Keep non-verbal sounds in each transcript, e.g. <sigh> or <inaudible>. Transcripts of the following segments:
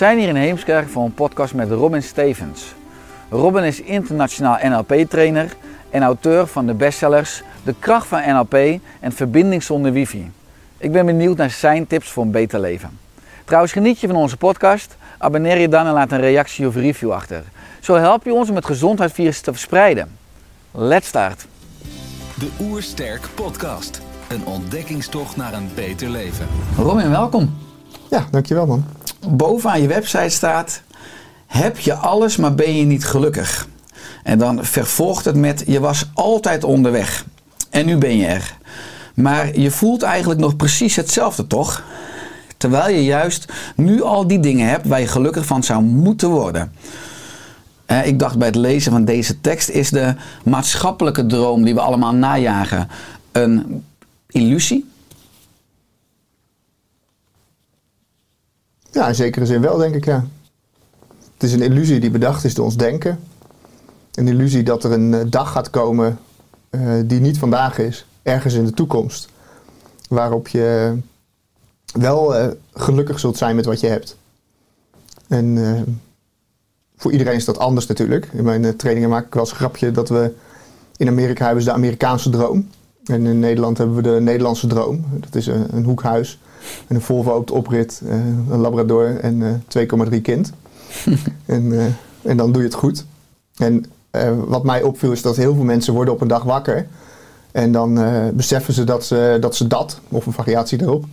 Zijn hier in Heemskerk voor een podcast met Robin Stevens. Robin is internationaal NLP-trainer en auteur van de bestsellers De kracht van NLP en Verbinding zonder wifi. Ik ben benieuwd naar zijn tips voor een beter leven. Trouwens, geniet je van onze podcast? Abonneer je dan en laat een reactie of review achter. Zo help je ons om het gezondheidsvirus te verspreiden. Let's start! De Oersterk Podcast. Een ontdekkingstocht naar een beter leven. Robin, welkom. Ja, dankjewel man. Bovenaan je website staat: Heb je alles, maar ben je niet gelukkig? En dan vervolgt het met: Je was altijd onderweg. En nu ben je er. Maar je voelt eigenlijk nog precies hetzelfde, toch? Terwijl je juist nu al die dingen hebt waar je gelukkig van zou moeten worden. Ik dacht bij het lezen van deze tekst: is de maatschappelijke droom die we allemaal najagen een illusie? Ja, in zekere zin wel denk ik ja. Het is een illusie die bedacht is door ons denken. Een illusie dat er een eh, dag gaat komen eh, die niet vandaag is, ergens in de toekomst. Waarop je wel eh, gelukkig zult zijn met wat je hebt. En voor iedereen is dat anders natuurlijk. In mijn trainingen maak ik wel eens een grapje dat we in Amerika hebben ze de Amerikaanse droom. En in Nederland hebben we de Nederlandse droom. Dat is een, een hoekhuis en een Volvo op de oprit, eh, een Labrador en eh 2,3 kind. <laughs> en, eh, en dan doe je het goed. En eh, wat mij opviel is dat heel veel mensen worden op een dag wakker. En dan eh, beseffen ze dat, ze dat ze dat, of een variatie erop,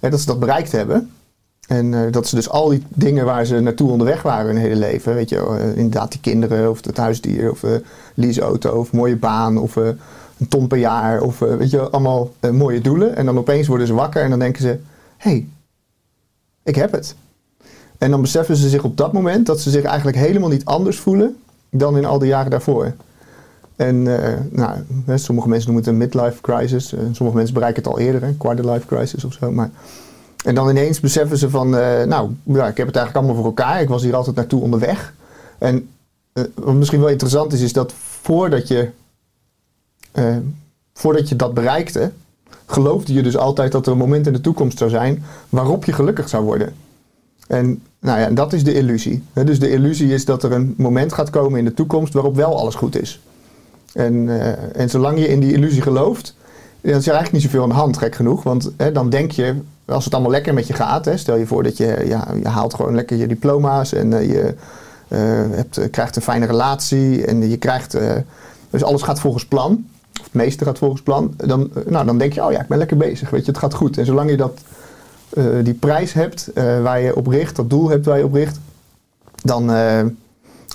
hè, dat ze dat bereikt hebben. En eh, dat ze dus al die dingen waar ze naartoe onderweg waren hun hele leven, weet je, eh, inderdaad die kinderen of het huisdier of een leaseauto of mooie baan of eh, een ton per jaar of eh, weet je, allemaal eh, mooie doelen. En dan opeens worden ze wakker en dan denken ze, hey, ik heb het. En dan beseffen ze zich op dat moment dat ze zich eigenlijk helemaal niet anders voelen dan in al die jaren daarvoor. En eh, nou, sommige mensen noemen het een midlife crisis. en sommige mensen bereiken het al eerder, een quarter life crisis of zo. Maar en dan ineens beseffen ze van, eh, nou, ik heb het eigenlijk allemaal voor elkaar. Ik was hier altijd naartoe onderweg. En eh, wat misschien wel interessant is, is dat voordat je, eh, voordat je dat bereikte, geloofde je dus altijd dat er een moment in de toekomst zou zijn waarop je gelukkig zou worden. En nou ja, dat is de illusie. Dus de illusie is dat er een moment gaat komen in de toekomst waarop wel alles goed is. En, eh, en zolang je in die illusie gelooft, dan is er eigenlijk niet zoveel aan de hand, gek genoeg. Want hè, dan denk je, als het allemaal lekker met je gaat, hè, stel je voor dat je, ja, je haalt gewoon lekker je diploma's en eh, je eh, hebt, krijgt een fijne relatie en je krijgt, dus alles gaat volgens plan, meeste gaat volgens plan, dan, eh, nou, dan denk je, oh ja, ik ben lekker bezig, weet je, het gaat goed. En zolang je dat, eh, die prijs hebt eh, waar je op richt, dat doel hebt waar je op richt, dan, nou,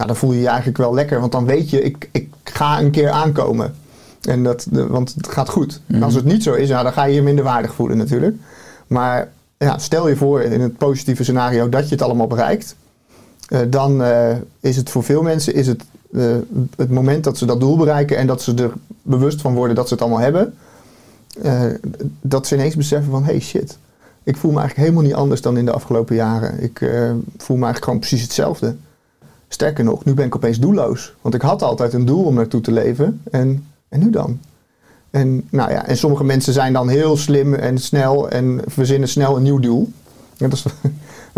dan voel je je eigenlijk wel lekker, want dan weet je, ik, ik ga een keer aankomen. En dat, de- want het gaat goed. En als het niet zo is, nou, dan ga je je minder waardig voelen natuurlijk. Maar ja, stel je voor in het positieve scenario dat je het allemaal bereikt. dan is het voor veel mensen is het, eh, het moment dat ze dat doel bereiken en dat ze er bewust van worden dat ze het allemaal hebben. eh, dat ze ineens beseffen van hey shit, ik voel me eigenlijk helemaal niet anders dan in de afgelopen jaren. Ik eh, voel me eigenlijk gewoon precies hetzelfde. Sterker nog, nu ben ik opeens doelloos. Want ik had altijd een doel om naartoe te leven. En, en nu dan? En, nou ja, en sommige mensen zijn dan heel slim en snel en verzinnen snel een nieuw doel. Dat is,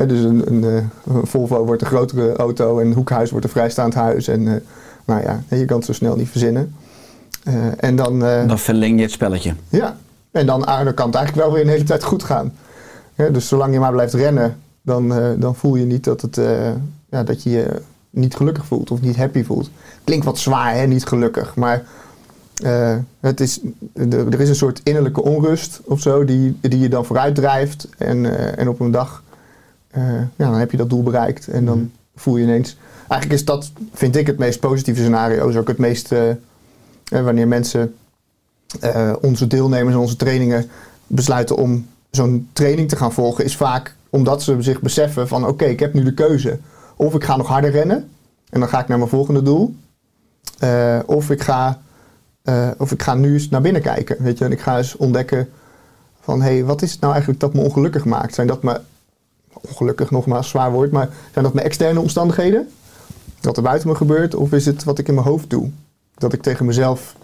dus een, een, eh, een Volvo wordt een grotere auto en een hoekhuis wordt een vrijstaand huis. En eh, nou ja, je kan het zo snel niet verzinnen. Eh, en dan, Dan verleng je het spelletje. ja, en dan, ah, dan kan het eigenlijk wel weer een hele tijd goed gaan. Dus zolang je maar blijft rennen, dan, dan voel je niet dat, het, ja, dat je je niet gelukkig voelt of niet happy voelt. Klinkt wat zwaar, hè, niet gelukkig. Maar het is, er is een soort innerlijke onrust of zo die, die je dan vooruit drijft. En, en op een dag ja, dan heb je dat doel bereikt. En dan voel je ineens. Eigenlijk is dat, vind ik, het meest positieve scenario. Is ook het meest. eh, eh, wanneer mensen, eh, onze deelnemers in onze trainingen, besluiten om zo'n training te gaan volgen, is vaak omdat ze zich beseffen van oké, ik heb nu de keuze. Of ik ga nog harder rennen en dan ga ik naar mijn volgende doel. Eh, of, ik ga, eh, of ik ga nu eens naar binnen kijken. Weet je, en ik ga eens ontdekken van hé, hey, wat is het nou eigenlijk dat me ongelukkig maakt? Zijn dat me, ongelukkig nogmaals, zwaar woord, maar zijn dat mijn externe omstandigheden? Wat er buiten me gebeurt? Of is het wat ik in mijn hoofd doe? Dat ik tegen mezelf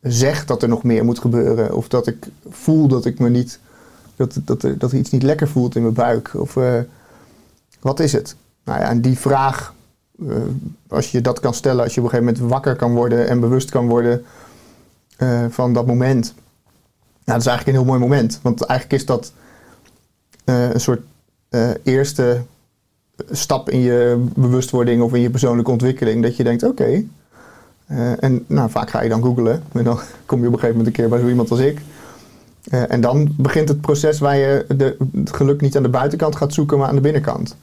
zeg dat er nog meer moet gebeuren. Of dat ik voel dat ik me niet. Dat, dat, er, dat iets niet lekker voelt in mijn buik. Of eh, wat is het? Nou ja, en die vraag, eh, als je dat kan stellen, als je op een gegeven moment wakker kan worden en bewust kan worden eh, van dat moment. Nou, dat is eigenlijk een heel mooi moment. Want eigenlijk is dat een soort eh, eerste stap in je bewustwording of in je persoonlijke ontwikkeling. Dat je denkt, oké. eh, en nou, vaak ga je dan googlen. En dan <laughs> kom je op een gegeven moment een keer bij zo iemand als ik. Eh, en dan begint het proces waar je de, het geluk niet aan de buitenkant gaat zoeken, maar aan de binnenkant.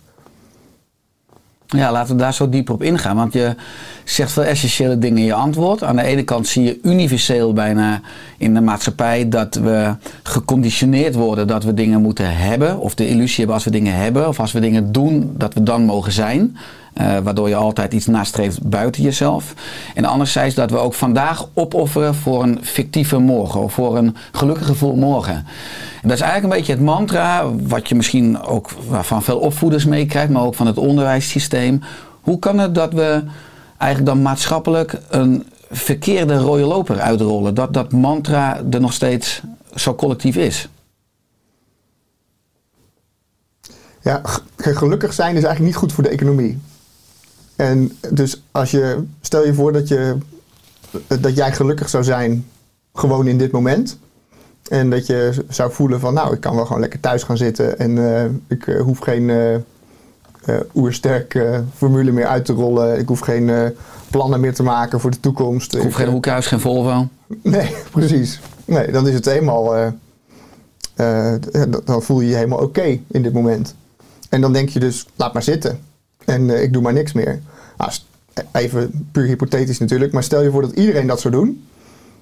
Ja, laten we daar zo dieper op ingaan. Want je zegt veel essentiële dingen in je antwoord. Aan de ene kant zie je universeel bijna in de maatschappij dat we geconditioneerd worden dat we dingen moeten hebben. Of de illusie hebben als we dingen hebben. Of als we dingen doen, dat we dan mogen zijn. Eh, waardoor je altijd iets nastreeft buiten jezelf. En anderzijds dat we ook vandaag opofferen voor een fictieve morgen. Of voor een gelukkig gevoel morgen. En dat is eigenlijk een beetje het mantra wat je misschien ook van veel opvoeders meekrijgt. Maar ook van het onderwijssysteem. Hoe kan het dat we eigenlijk dan maatschappelijk een verkeerde rode loper uitrollen? Dat dat mantra er nog steeds zo collectief is. Ja, gelukkig zijn is eigenlijk niet goed voor de economie. En dus als je, stel je voor dat, je, dat jij gelukkig zou zijn gewoon in dit moment. En dat je zou voelen van nou, ik kan wel gewoon lekker thuis gaan zitten en eh, ik eh, hoef geen eh, oersterk formule meer uit te rollen. Ik hoef geen plannen meer te maken voor de toekomst. Ik hoef geen hoekhuis, geen Volvo. Nee, <laughs> precies. Nee, dan is het helemaal. d- dan voel je je helemaal oké in dit moment. En dan denk je dus, laat maar zitten. En eh, ik doe maar niks meer. Nou, even puur hypothetisch natuurlijk, maar stel je voor dat iedereen dat zou doen.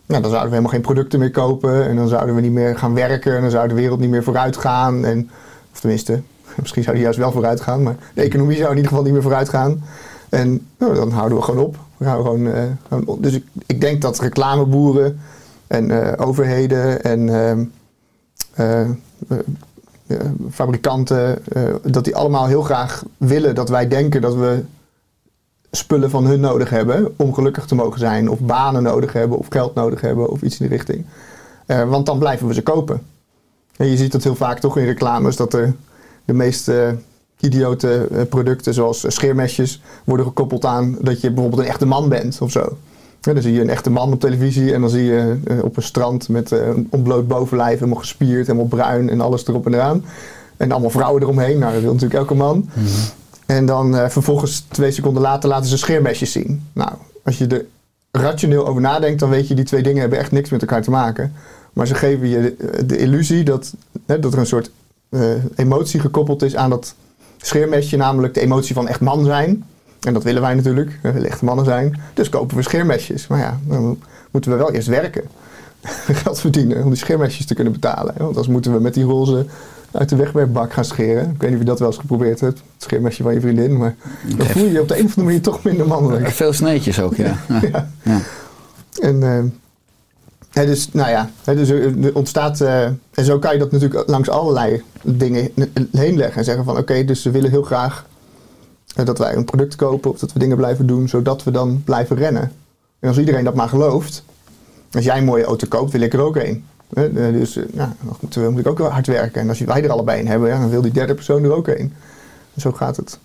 Nou, dan zouden we helemaal geen producten meer kopen. En dan zouden we niet meer gaan werken. En dan zou de wereld niet meer vooruit gaan. En, of tenminste, <laughs> misschien zou die juist wel vooruit gaan. Maar de economie zou in ieder geval niet meer vooruit gaan. En nou, dan houden we gewoon op. We gaan gewoon, eh. Dus ik, ik denk dat reclameboeren en eh, overheden en ehm, eh, eh, eh, fabrikanten, eh, dat die allemaal heel graag willen dat wij denken dat we spullen van hun nodig hebben om gelukkig te mogen zijn, of banen nodig hebben, of geld nodig hebben, of iets in die richting. Eh, want dan blijven we ze kopen. En je ziet dat heel vaak toch in reclames dat er de meest eh, idiote eh, producten, zoals eh, scheermesjes, worden gekoppeld aan dat je bijvoorbeeld een echte man bent of zo. Ja, dan zie je een echte man op televisie en dan zie je eh, op een strand met eh, een ontbloot bovenlijf, helemaal gespierd, helemaal bruin en alles erop en eraan. En allemaal vrouwen eromheen. Nou, dat wil natuurlijk elke man. En dan eh, vervolgens twee seconden later laten ze scheermesjes zien. Nou, als je er rationeel over nadenkt, dan weet je die twee dingen hebben echt niks met elkaar te maken. Maar ze geven je de, de illusie dat, hè, dat er een soort emotie gekoppeld is aan dat scheermesje, namelijk de emotie van echt man zijn. En dat willen wij natuurlijk, we willen echte mannen zijn. Dus kopen we scheermesjes. Maar ja, dan moeten we wel eerst werken. <laughs> Geld verdienen om die scheermesjes te kunnen betalen. Want anders moeten we met die roze uit de wegwerpbak gaan scheren. Ik weet niet of je dat wel eens geprobeerd hebt. Het scheermesje van je vriendin. Maar dan voel je je op de een of andere manier toch minder mannelijk. Veel sneetjes ook, ja. ja. ja. En eh, dus, nou ja, dus er ontstaat. eh, en zo kan je dat natuurlijk langs allerlei dingen heen leggen. En zeggen van oké, dus ze willen heel graag dat wij een product kopen of dat we dingen blijven doen, zodat we dan blijven rennen. En als iedereen dat maar gelooft, als jij een mooie auto koopt, wil ik er ook een. Eh, Dus eh, nou, dan moet ik ook wel hard werken. En als wij er allebei een hebben, ja, dan wil die derde persoon er ook een. En zo gaat het.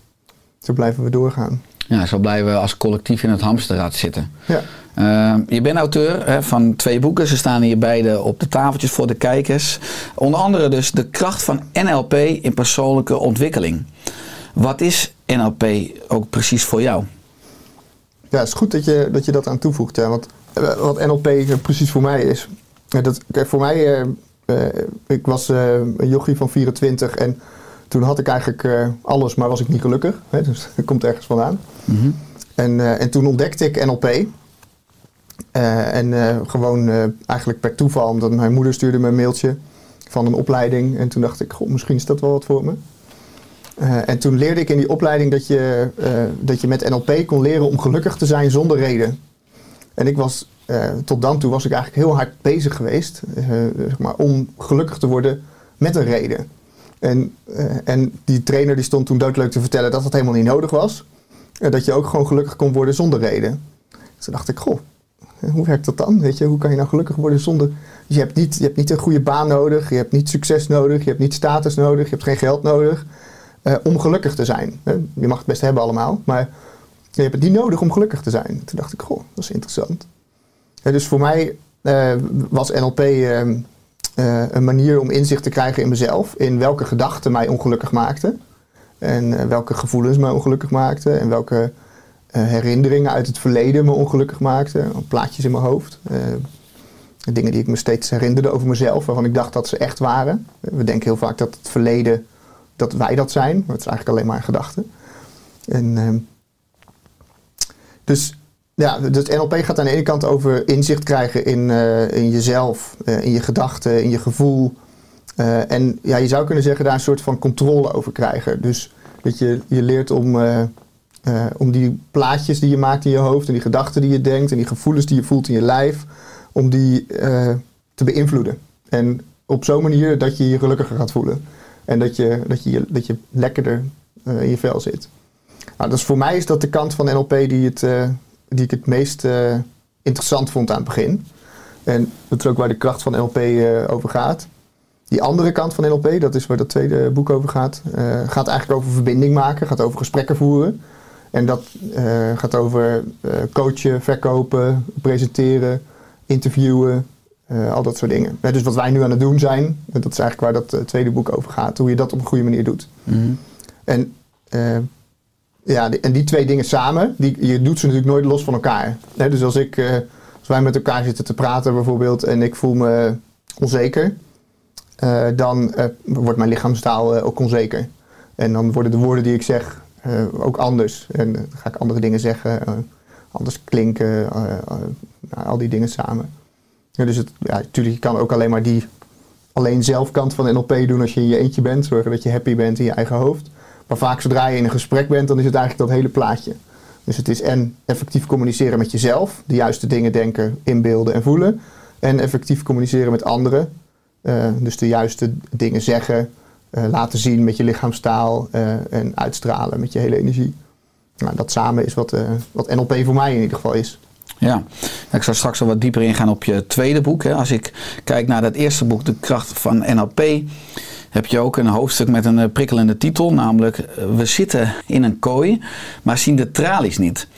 Zo blijven we doorgaan. Ja, zo blijven we als collectief in het hamsterrad zitten. Ja. Uh, je bent auteur hè, van twee boeken. Ze staan hier beide op de tafeltjes voor de kijkers. Onder andere dus De kracht van NLP in persoonlijke ontwikkeling. Wat is NLP ook precies voor jou? Ja, het is goed dat je dat, je dat aan toevoegt. Want eh, wat NLP precies voor mij is. Dat, kijk, voor mij, eh, eh, ik was een jochie van 24 en toen had ik eigenlijk alles, maar was ik niet gelukkig. <laughs> Hè? Dus dat komt ergens vandaan. En, eh, en toen ontdekte ik NLP. En gewoon eigenlijk per toeval, omdat mijn moeder stuurde me een mailtje van een opleiding. En toen dacht ik, goh, misschien is dat wel wat voor me. Eh, en toen leerde ik in die opleiding dat je, eh, dat je met NLP kon leren om gelukkig te zijn zonder reden. En ik was, eh, tot dan toe was ik eigenlijk heel hard bezig geweest zeg maar, om gelukkig te worden met een reden. En, en die trainer die stond toen doodleuk te vertellen dat dat helemaal niet nodig was. En dat je ook gewoon gelukkig kon worden zonder reden. Dus toen dacht ik, goh, hoe werkt dat dan? Weet je, hoe kan je nou gelukkig worden zonder... Dus je hebt, niet, je hebt niet een goede baan nodig, je hebt niet succes nodig, je hebt niet status nodig, je hebt geen geld nodig eh, om gelukkig te zijn. Je mag het best hebben allemaal, maar je hebt het niet nodig om gelukkig te zijn. Toen dacht ik, goh, dat is interessant. Dus voor mij eh, was NLP eh, eh, een manier om inzicht te krijgen in mezelf, in welke gedachten mij ongelukkig maakten. En welke gevoelens mij ongelukkig maakten. En welke herinneringen uit het verleden me ongelukkig maakten. Plaatjes in mijn hoofd. Dingen die ik me steeds herinnerde over mezelf, waarvan ik dacht dat ze echt waren. We denken heel vaak dat het verleden, dat wij dat zijn. Maar het is eigenlijk alleen maar een gedachte. En, ehm, dus ja, het NLP gaat aan de ene kant over inzicht krijgen in, eh, in jezelf, eh, in je gedachten, in je gevoel. Eh, en ja, je zou kunnen zeggen daar een soort van controle over krijgen. Dus dat je, je leert om, om die plaatjes die je maakt in je hoofd en die gedachten die je denkt en die gevoelens die je voelt in je lijf, om die te beïnvloeden. En op zo'n manier dat je je gelukkiger gaat voelen. En dat je, dat je, dat je lekkerder eh, in je vel zit. Nou, dus voor mij is dat de kant van NLP die, het, eh, die ik het meest eh, interessant vond aan het begin. En dat is ook waar de kracht van NLP over gaat. Die andere kant van NLP, dat is waar dat tweede boek over gaat, gaat eigenlijk over verbinding maken, gaat over gesprekken voeren. En dat gaat over coachen, verkopen, presenteren, interviewen, eh, al dat soort dingen. Eh, dus wat wij nu aan het doen zijn, en dat is eigenlijk waar dat eh, tweede boek over gaat, hoe je dat op een goede manier doet. En, eh, ja, die- en die twee dingen samen, die, je doet ze natuurlijk nooit los van elkaar. Dus als, ik, eh, als wij met elkaar zitten te praten bijvoorbeeld en ik voel me onzeker, eh, dan eh, wordt mijn lichaamstaal eh, ook onzeker. En dan worden de woorden die ik zeg eh, ook anders. En eh, dan ga ik andere dingen zeggen, eh, anders klinken, eh, eh, nou, al die dingen samen. Ja, dus het, ja, natuurlijk, je kan ook alleen maar die alleen zelfkant van NLP doen als je in je eentje bent. Zorgen dat je happy bent in je eigen hoofd. Maar vaak zodra je in een gesprek bent, dan is het eigenlijk dat hele plaatje. Dus het is en effectief communiceren met jezelf, de juiste dingen denken, inbeelden en voelen. En effectief communiceren met anderen. Eh, dus de juiste dingen zeggen, eh, laten zien met je lichaamstaal eh, en uitstralen met je hele energie. Nou, dat samen is wat, wat NLP voor mij in ieder geval is. Ja, ik zal straks al wat dieper ingaan op je tweede boek. Hè. Als ik kijk naar dat eerste boek, De kracht van NLP, heb je ook een hoofdstuk met een eh, prikkelende titel, namelijk eh, We zitten in een kooi, maar zien de tralies niet.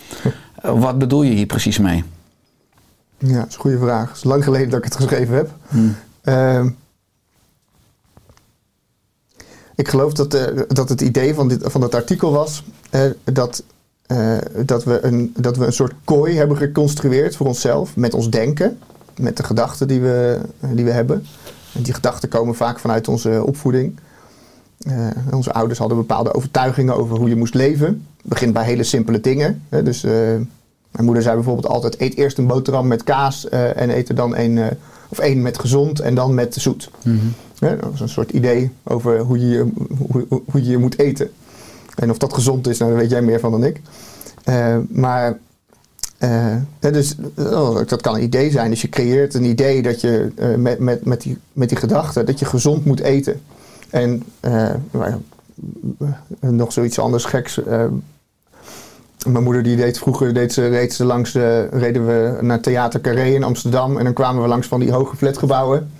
Eh, Wat bedoel je hier precies mee? Ja, dat is een goede vraag. Het is lang geleden dat ik het geschreven heb. Ehm, ik geloof dat, dat het idee van, dit, van dat artikel was dat, eh, dat, we een, dat we een soort kooi hebben geconstrueerd voor onszelf met ons denken, met de gedachten die we, die we hebben. En die gedachten komen vaak vanuit onze opvoeding. Eh, onze ouders hadden bepaalde overtuigingen over hoe je moest leven. Het begint bij hele simpele dingen. Hè. Dus eh, mijn moeder zei bijvoorbeeld altijd: eet eerst een boterham met kaas eh, en eet er dan een, eh, of één met gezond en dan met zoet. Hè, dat was een soort idee over hoe je, hoe, hoe- hoe je moet eten. En of dat gezond is, nou, daar weet jij meer van dan ik. Eh, maar eh, dus, oh, dat kan een idee zijn. Dus je creëert een idee dat je eh, met, met, met, die, met die gedachte dat je gezond moet eten. En eh, nog zoiets anders geks. mijn moeder die deed vroeger deed ze, reed ze langs de, reden we naar Theater Carré in Amsterdam. En dan kwamen we langs van die hoge flatgebouwen.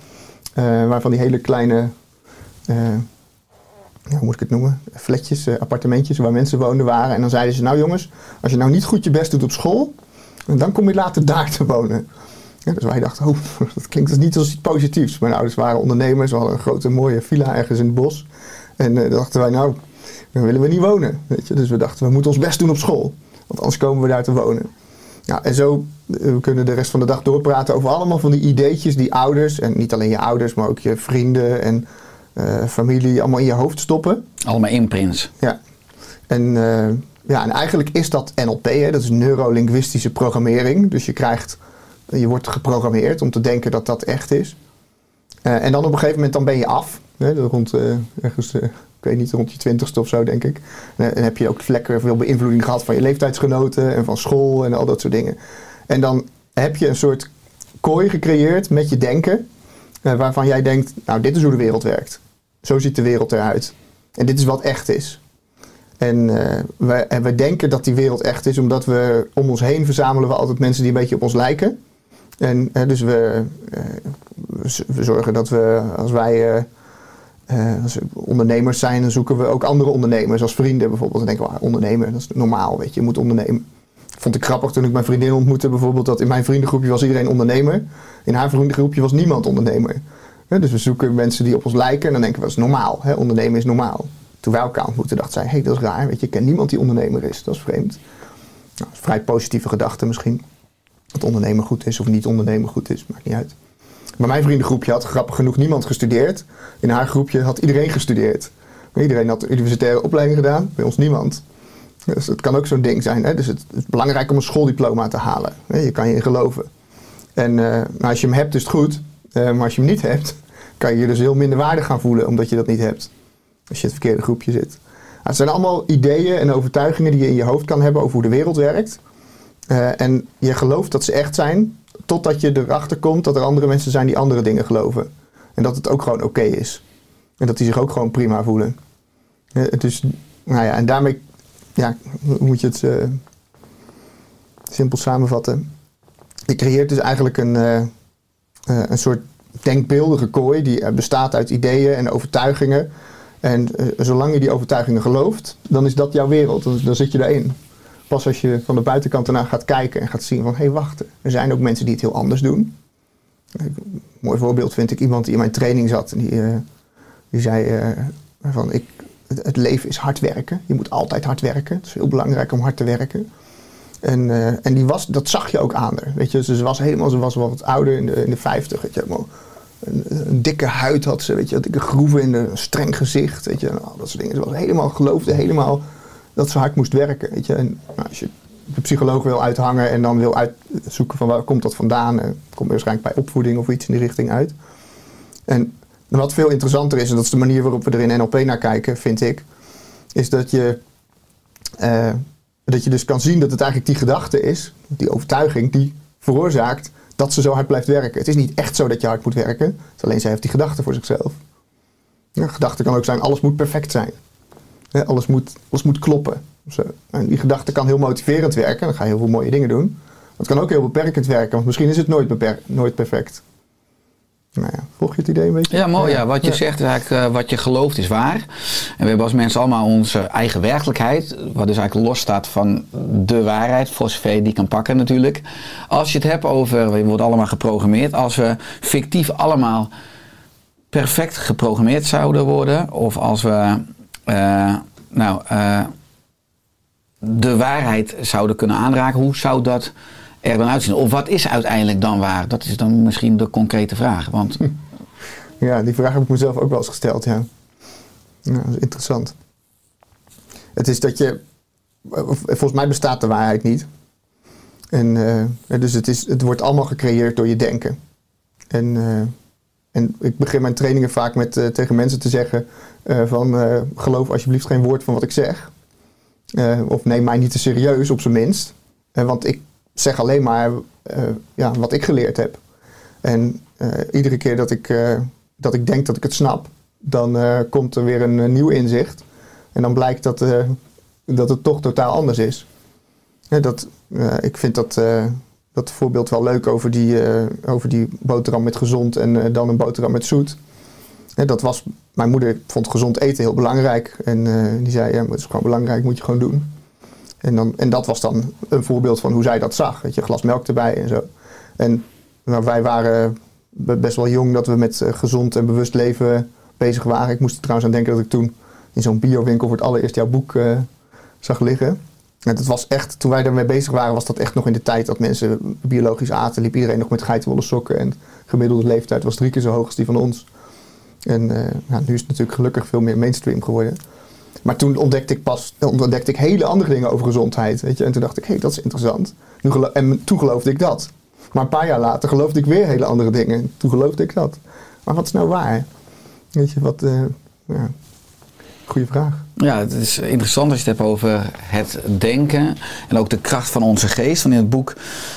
waarvan die hele kleine, hoe moet ik het noemen? Flatjes, eh, appartementjes waar mensen woonden waren. En dan zeiden ze, nou jongens, als je nou niet goed je best doet op school, dan kom je later daar te wonen. Ja, dus wij dachten, oh, <laughs> dat klinkt dus niet als iets positiefs. Mijn ouders waren ondernemers, we hadden een grote mooie villa ergens in het bos. En dan dachten wij, nou, Dan willen we niet wonen. Weet je? Dus we dachten, we moeten ons best doen op school. Want anders komen we daar te wonen. Ja, en zo eh, we kunnen de rest van de dag doorpraten over allemaal van die ideetjes die ouders, en niet alleen je ouders, maar ook je vrienden en familie, allemaal in je hoofd stoppen. Allemaal imprints. Ja. En, eh, ja, en eigenlijk is dat NLP, hè? dat is neurolinguïstische programmering. Dus je krijgt, je wordt geprogrammeerd om te denken dat dat echt is. Eh, en dan op een gegeven moment dan ben je af. Hè? Rond, eh, ergens, eh, ik weet niet, rond je twintigste of zo denk ik. En, en heb je ook lekker veel beïnvloeding gehad van je leeftijdsgenoten en van school en al dat soort dingen. En dan heb je een soort kooi gecreëerd met je denken. eh, waarvan jij denkt, nou dit is hoe de wereld werkt. Zo ziet de wereld eruit. En dit is wat echt is. En, eh, wij, en wij denken dat die wereld echt is, omdat we om ons heen verzamelen we altijd mensen die een beetje op ons lijken. En eh, dus we, eh, we we zorgen dat we, als wij als we ondernemers zijn, dan zoeken we ook andere ondernemers als vrienden bijvoorbeeld. Dan denken we, ah, ondernemer, dat is normaal, weet je, je moet ondernemen. Vond ik grappig toen ik mijn vriendin ontmoette bijvoorbeeld, dat in mijn vriendengroepje was iedereen ondernemer. In haar vriendengroepje was niemand ondernemer. Dus we zoeken mensen die op ons lijken en dan denken we, dat is normaal. Ondernemen is normaal. Toen wij elkaar ontmoetten, dacht zij, hé, hey, dat is raar. Weet je, ik ken niemand die ondernemer is. Dat is vreemd. Nou, vrij positieve gedachte misschien. Dat ondernemer goed is of niet ondernemer goed is, maakt niet uit. Maar mijn vriendengroepje had grappig genoeg niemand gestudeerd. In haar groepje had iedereen gestudeerd. Iedereen had universitaire opleiding gedaan, bij ons niemand. Dus het kan ook zo'n ding zijn. Hè? Dus het, is belangrijk om een schooldiploma te halen. Je kan je in geloven. En eh, als je hem hebt, is het goed. Eh, maar als je hem niet hebt, kan je je dus heel minder waardig gaan voelen omdat je dat niet hebt. Als je in het verkeerde groepje zit. Nou, het zijn allemaal ideeën en overtuigingen die je in je hoofd kan hebben over hoe de wereld werkt. Eh, en je gelooft dat ze echt zijn, totdat je erachter komt dat er andere mensen zijn die andere dingen geloven. En dat het ook gewoon oké is. En dat die zich ook gewoon prima voelen. Eh, dus, nou ja, en daarmee, ja, moet je het simpel samenvatten? Je creëert dus eigenlijk een, eh, een soort denkbeeldige kooi die eh, bestaat uit ideeën en overtuigingen. En eh, zolang je die overtuigingen gelooft, dan is dat jouw wereld. Dan, dan zit je daarin. Pas als je van de buitenkant ernaar gaat kijken en gaat zien van... hé, hey, wacht, er zijn ook mensen die het heel anders doen. Een mooi voorbeeld vind ik iemand die in mijn training zat. En die, die zei van, ik, het leven is hard werken. Je moet altijd hard werken. Het is heel belangrijk om hard te werken. En, eh, en die was, dat zag je ook aan. Weet je? Ze was helemaal, ze was wel wat ouder in de, in de 50. Weet je? Helemaal een, een dikke huid had ze, weet je, dikke groeven in een streng gezicht, weet je, dat soort dingen. Ze was helemaal, geloofde helemaal dat ze hard moest werken, weet je. En nou, als je de psycholoog wil uithangen en dan wil uitzoeken van waar komt dat vandaan, en komt er waarschijnlijk bij opvoeding of iets in die richting uit. En wat veel interessanter is, en dat is de manier waarop we er in NLP naar kijken, vind ik, is dat je, eh, dat je dus kan zien dat het eigenlijk die gedachte is, die overtuiging, die veroorzaakt dat ze zo hard blijft werken. Het is niet echt zo dat je hard moet werken. Het alleen zij heeft die gedachte voor zichzelf. Ja, gedachte kan ook zijn, alles moet perfect zijn. Alles, moet, alles moet kloppen. En die gedachte kan heel motiverend werken. Dan ga je heel veel mooie dingen doen. Maar het kan ook heel beperkend werken. Want misschien is het nooit, nooit perfect. Nou ja, volg je het idee een beetje? Ja, mooi. Ja. Wat je Ja. zegt is eigenlijk, eh, wat je gelooft is waar. En we hebben als mensen allemaal onze eigen werkelijkheid, wat dus eigenlijk los staat van de waarheid, voor zover je die kan pakken natuurlijk. Als je het hebt over, we worden allemaal geprogrammeerd, als we fictief allemaal perfect geprogrammeerd zouden worden, of als we, eh, nou, eh, de waarheid zouden kunnen aanraken, hoe zou dat er dan uitzien? Of wat is uiteindelijk dan waar? Dat is dan misschien de concrete vraag. Want <laughs> Ja, die vraag heb ik mezelf ook wel eens gesteld, ja. interessant. Het is dat je... Volgens mij bestaat de waarheid niet. En eh, dus het, is, het wordt allemaal gecreëerd door je denken. En, eh, en ik begin mijn trainingen vaak met eh, tegen mensen te zeggen... van geloof alsjeblieft geen woord van wat ik zeg. Of neem mij niet te serieus, op zijn minst. Want ik zeg alleen maar eh, ja, wat ik geleerd heb. En eh, iedere keer dat ik, eh, dat ik denk dat ik het snap, dan komt er weer een, nieuw inzicht. En dan blijkt dat, dat het toch totaal anders is. Dat, ik vind dat, dat voorbeeld wel leuk over die, over die boterham met gezond en dan een boterham met zoet. Dat was, mijn moeder vond gezond eten heel belangrijk. En die zei, ja, het is gewoon belangrijk, moet je gewoon doen. En, dan, en dat was dan een voorbeeld van hoe zij dat zag. Weet je, glas melk erbij en zo. En nou, wij waren be- best wel jong dat we met eh, gezond en bewust leven bezig waren. Ik moest er trouwens aan denken dat ik toen in zo'n biowinkel voor het allereerst jouw boek eh, zag liggen. En dat was echt, toen wij ermee bezig waren, was dat echt nog in de tijd dat mensen biologisch aten. Liep iedereen nog met geitenwolle sokken. En de gemiddelde leeftijd was drie keer zo hoog als die van ons. En eh, nou, nu is het natuurlijk gelukkig veel meer mainstream geworden. Maar toen ontdekte ik pas ontdekte ik hele andere dingen over gezondheid. Weet je? En toen dacht ik, hé, hey, dat is interessant. En toen geloofde ik dat. Maar een paar jaar later geloofde ik weer hele andere dingen. Toen geloofde ik dat. Maar wat is nou waar? Weet je, wat... eh ja. Goeie vraag. Ja, het is interessant als je het hebt over het denken en ook de kracht van onze geest. Want in het boek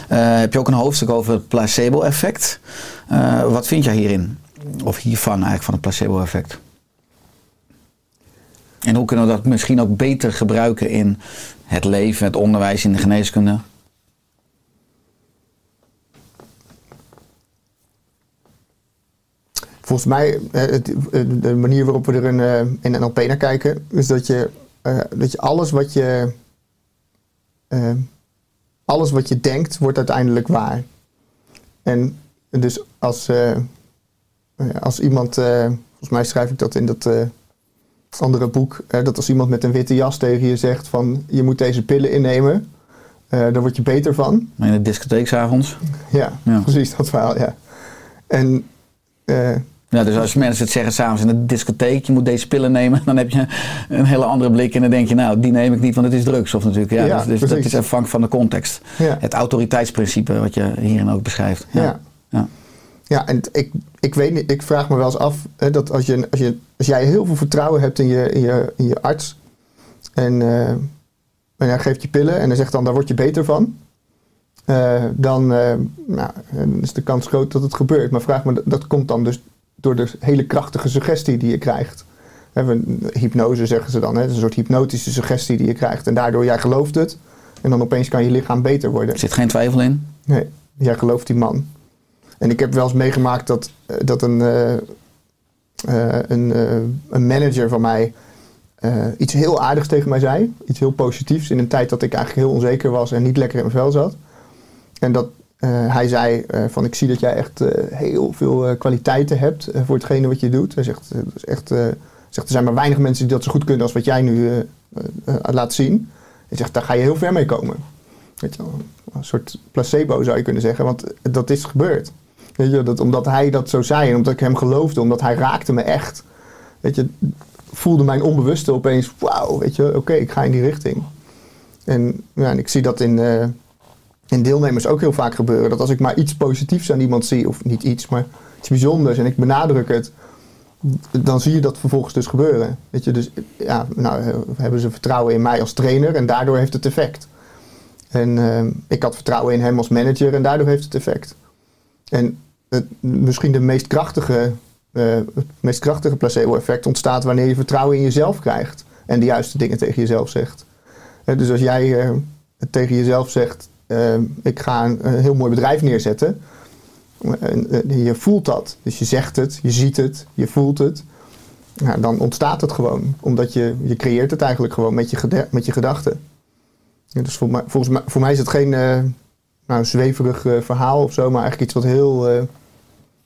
eh, heb je ook een hoofdstuk over het placebo-effect. Eh, wat vind jij hierin? Of hiervan eigenlijk, van het placebo-effect? En hoe kunnen we dat misschien ook beter gebruiken in het leven, het onderwijs, in de geneeskunde? Volgens mij, eh, eh, de manier waarop we er in, eh, in NLP naar kijken, is dat je, dat je alles wat je. alles wat je denkt, wordt uiteindelijk waar. En dus als, eh, als iemand. volgens mij schrijf ik dat in dat andere boek. eh, dat als iemand met een witte jas tegen je zegt: van je moet deze pillen innemen. eh, daar word je beter van. In de discotheek 's avonds? Ja, Ja. precies dat verhaal, ja. En eh, Ja, dus als mensen het zeggen s'avonds in de discotheek, je moet deze pillen nemen, <laughs> dan heb je een hele andere blik en dan denk je, nou, die neem ik niet, want het is drugs. Of natuurlijk, ja, Ja, dus, dus dat is afhankelijk van de context. ja. Het autoriteitsprincipe, wat je hierin ook beschrijft. Ja. Ja. Ja, en ik, ik weet niet, ik vraag me wel eens af hè, dat als, je, als, je, als jij heel veel vertrouwen hebt in je, in je, in je arts en, eh, en hij geeft je pillen en hij zegt dan daar word je beter van, eh, dan eh, nou, dan is de kans groot dat het gebeurt. Maar vraag me, dat, dat komt dan dus door de hele krachtige suggestie die je krijgt. Hypnose zeggen ze dan, hè, een soort hypnotische suggestie die je krijgt en daardoor jij gelooft het en dan opeens kan je lichaam beter worden. Er zit geen twijfel in. Nee, jij gelooft die man. En ik heb wel eens meegemaakt dat, eh, dat een, eh, eh, een, een manager van mij iets heel aardigs tegen mij zei. Iets heel positiefs in een tijd dat ik eigenlijk heel onzeker was en niet lekker in mijn vel zat. En dat hij zei van ik zie dat jij echt heel veel kwaliteiten hebt voor hetgene wat je doet. Hij zegt, is echt, zegt er zijn maar weinig mensen die dat zo goed kunnen als wat jij nu laat zien. Hij zegt daar ga je heel ver mee komen. Weet je wel, een soort placebo zou je kunnen zeggen, want dat is gebeurd. Dat, omdat hij dat zo zei en omdat ik hem geloofde, omdat hij raakte me echt. Weet je, voelde mijn onbewuste opeens, wauw, weet je, oké, ik ga in die richting. En, ja, en ik zie dat in, eh, in deelnemers ook heel vaak gebeuren. Dat als ik maar iets positiefs aan iemand zie, of niet iets, maar iets bijzonders en ik benadruk het, dan zie je dat vervolgens dus gebeuren. Weet je, dus ja, nou hebben ze vertrouwen in mij als trainer en daardoor heeft het effect. En eh, ik had vertrouwen in hem als manager en daardoor heeft het effect. En het, misschien de meest krachtige, eh, het meest krachtige placebo-effect ontstaat wanneer je vertrouwen in jezelf krijgt en de juiste dingen tegen jezelf zegt. Dus als jij eh, tegen jezelf zegt: eh, Ik ga een, heel mooi bedrijf neerzetten. En, je voelt dat. Dus je zegt het, je ziet het, je voelt het. Nou, dan ontstaat het gewoon. Omdat je, je creëert het eigenlijk gewoon met je, met je gedachten. Ja, dus voor mij, volgens mij, voor mij is het geen nou, zweverig eh, verhaal of zo, maar eigenlijk iets wat heel, eh,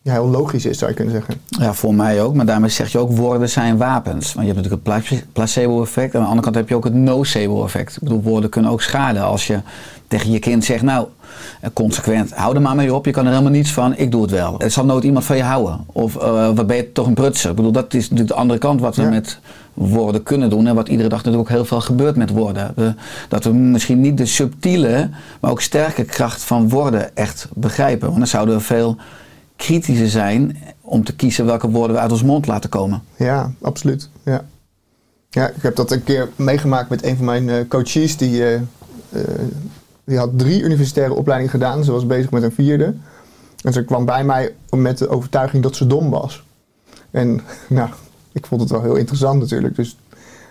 ja, heel logisch is, zou je kunnen zeggen. Ja, voor mij ook. Maar daarmee zeg je ook, woorden zijn wapens. Want je hebt natuurlijk het pla- placebo-effect. En aan de andere kant heb je ook het nocebo-effect. Ik bedoel, woorden kunnen ook schaden. Als je tegen je kind zegt, nou, eh, consequent, hou er maar mee op. Je kan er helemaal niets van, ik doe het wel. Het zal nooit iemand van je houden. Of eh, wat ben je toch een prutser. Ik bedoel, dat is natuurlijk de andere kant wat we Ja. met woorden kunnen doen. En wat iedere dag natuurlijk ook heel veel gebeurt met woorden. Dat we misschien niet de subtiele, maar ook sterke kracht van woorden echt begrijpen. Want dan zouden we veel kritischer zijn om te kiezen welke woorden we uit ons mond laten komen. Ja, absoluut. Ja. ja, ik heb dat een keer meegemaakt met een van mijn eh, coaches. Die, eh, eh, die had drie universitaire opleidingen gedaan. Ze was bezig met een vierde. En ze kwam bij mij met de overtuiging dat ze dom was. En <laughs> nou, ik vond het wel heel interessant natuurlijk. Dus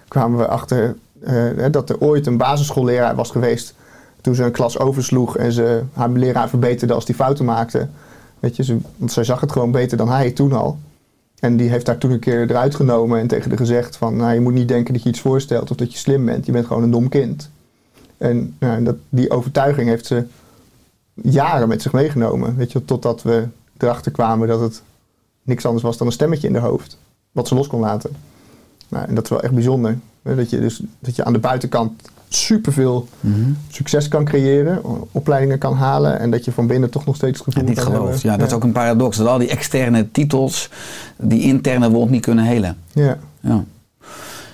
kwamen we achter eh, dat er ooit een basisschoolleraar was geweest. Toen ze een klas oversloeg en ze haar leraar verbeterde als die fouten maakte. Weet je, ze, want zij zag het gewoon beter dan hij toen al. En die heeft daar toen een keer eruit genomen en tegen haar gezegd van... Nou, je moet niet denken dat je iets voorstelt of dat je slim bent. Je bent gewoon een dom kind. En nou, dat, die overtuiging heeft ze jaren met zich meegenomen. Weet je, totdat we erachter kwamen dat het niks anders was dan een stemmetje in haar hoofd. Wat ze los kon laten. Nou, en dat is wel echt bijzonder. Hè, Dat je, dus, dat je aan de buitenkant superveel Mhm. succes kan creëren, opleidingen kan halen en dat je van binnen toch nog steeds het gevoel En niet gelooft. Ja, dat is ook een paradox. Dat al die externe titels die interne wond niet kunnen helen. Ja. Ja.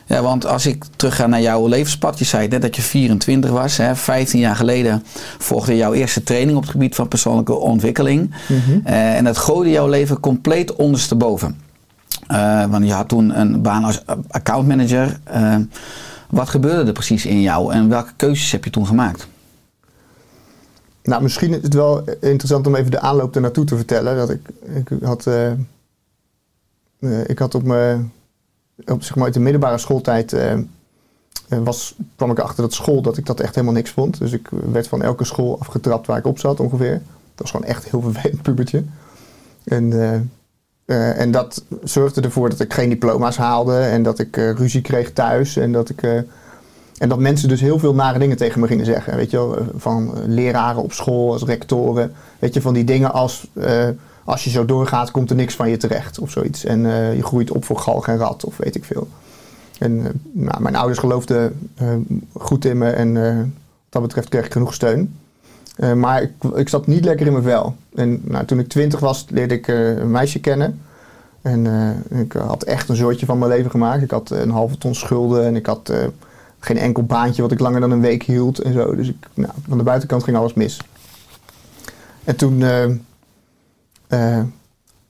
Ja, want als ik terug ga naar jouw levenspad. Je zei net dat je 24 was. Hè, 15 jaar geleden volgde jouw eerste training op het gebied van persoonlijke ontwikkeling. Mhm. Eh, en dat gooide jouw leven compleet ondersteboven. Eh want je had toen een baan als accountmanager. Eh, wat gebeurde er precies in jou en welke keuzes heb je toen gemaakt? Nou, misschien is het wel interessant om even de aanloop er naartoe te vertellen. Dat ik, ik had, eh, ik had op mijn, op, zeg maar uit de middelbare schooltijd, was, kwam ik achter dat school dat ik dat echt helemaal niks vond. Dus ik werd van elke school afgetrapt waar ik op zat ongeveer. Dat was gewoon echt heel <laughs> vervelend pubertje. En, eh, en dat zorgde ervoor dat ik geen diploma's haalde en dat ik eh, ruzie kreeg thuis en dat ik... eh, en dat mensen dus heel veel nare dingen tegen me gingen zeggen. Weet je wel, van leraren op school, als rectoren. Weet je, van die dingen als... als je zo doorgaat, komt er niks van je terecht of zoiets. En je groeit op voor galg en rat of weet ik veel. En nou, mijn ouders geloofden goed in me en wat dat betreft kreeg ik genoeg steun. Eh, maar ik, zat niet lekker in mijn vel. En nou, toen ik twintig was, leerde ik eh, een meisje kennen. En eh, ik had echt een soortje van mijn leven gemaakt. Ik had een halve ton schulden en ik had geen enkel baantje wat ik langer dan een week hield en zo. Dus ik, nou, van de buitenkant ging alles mis. En toen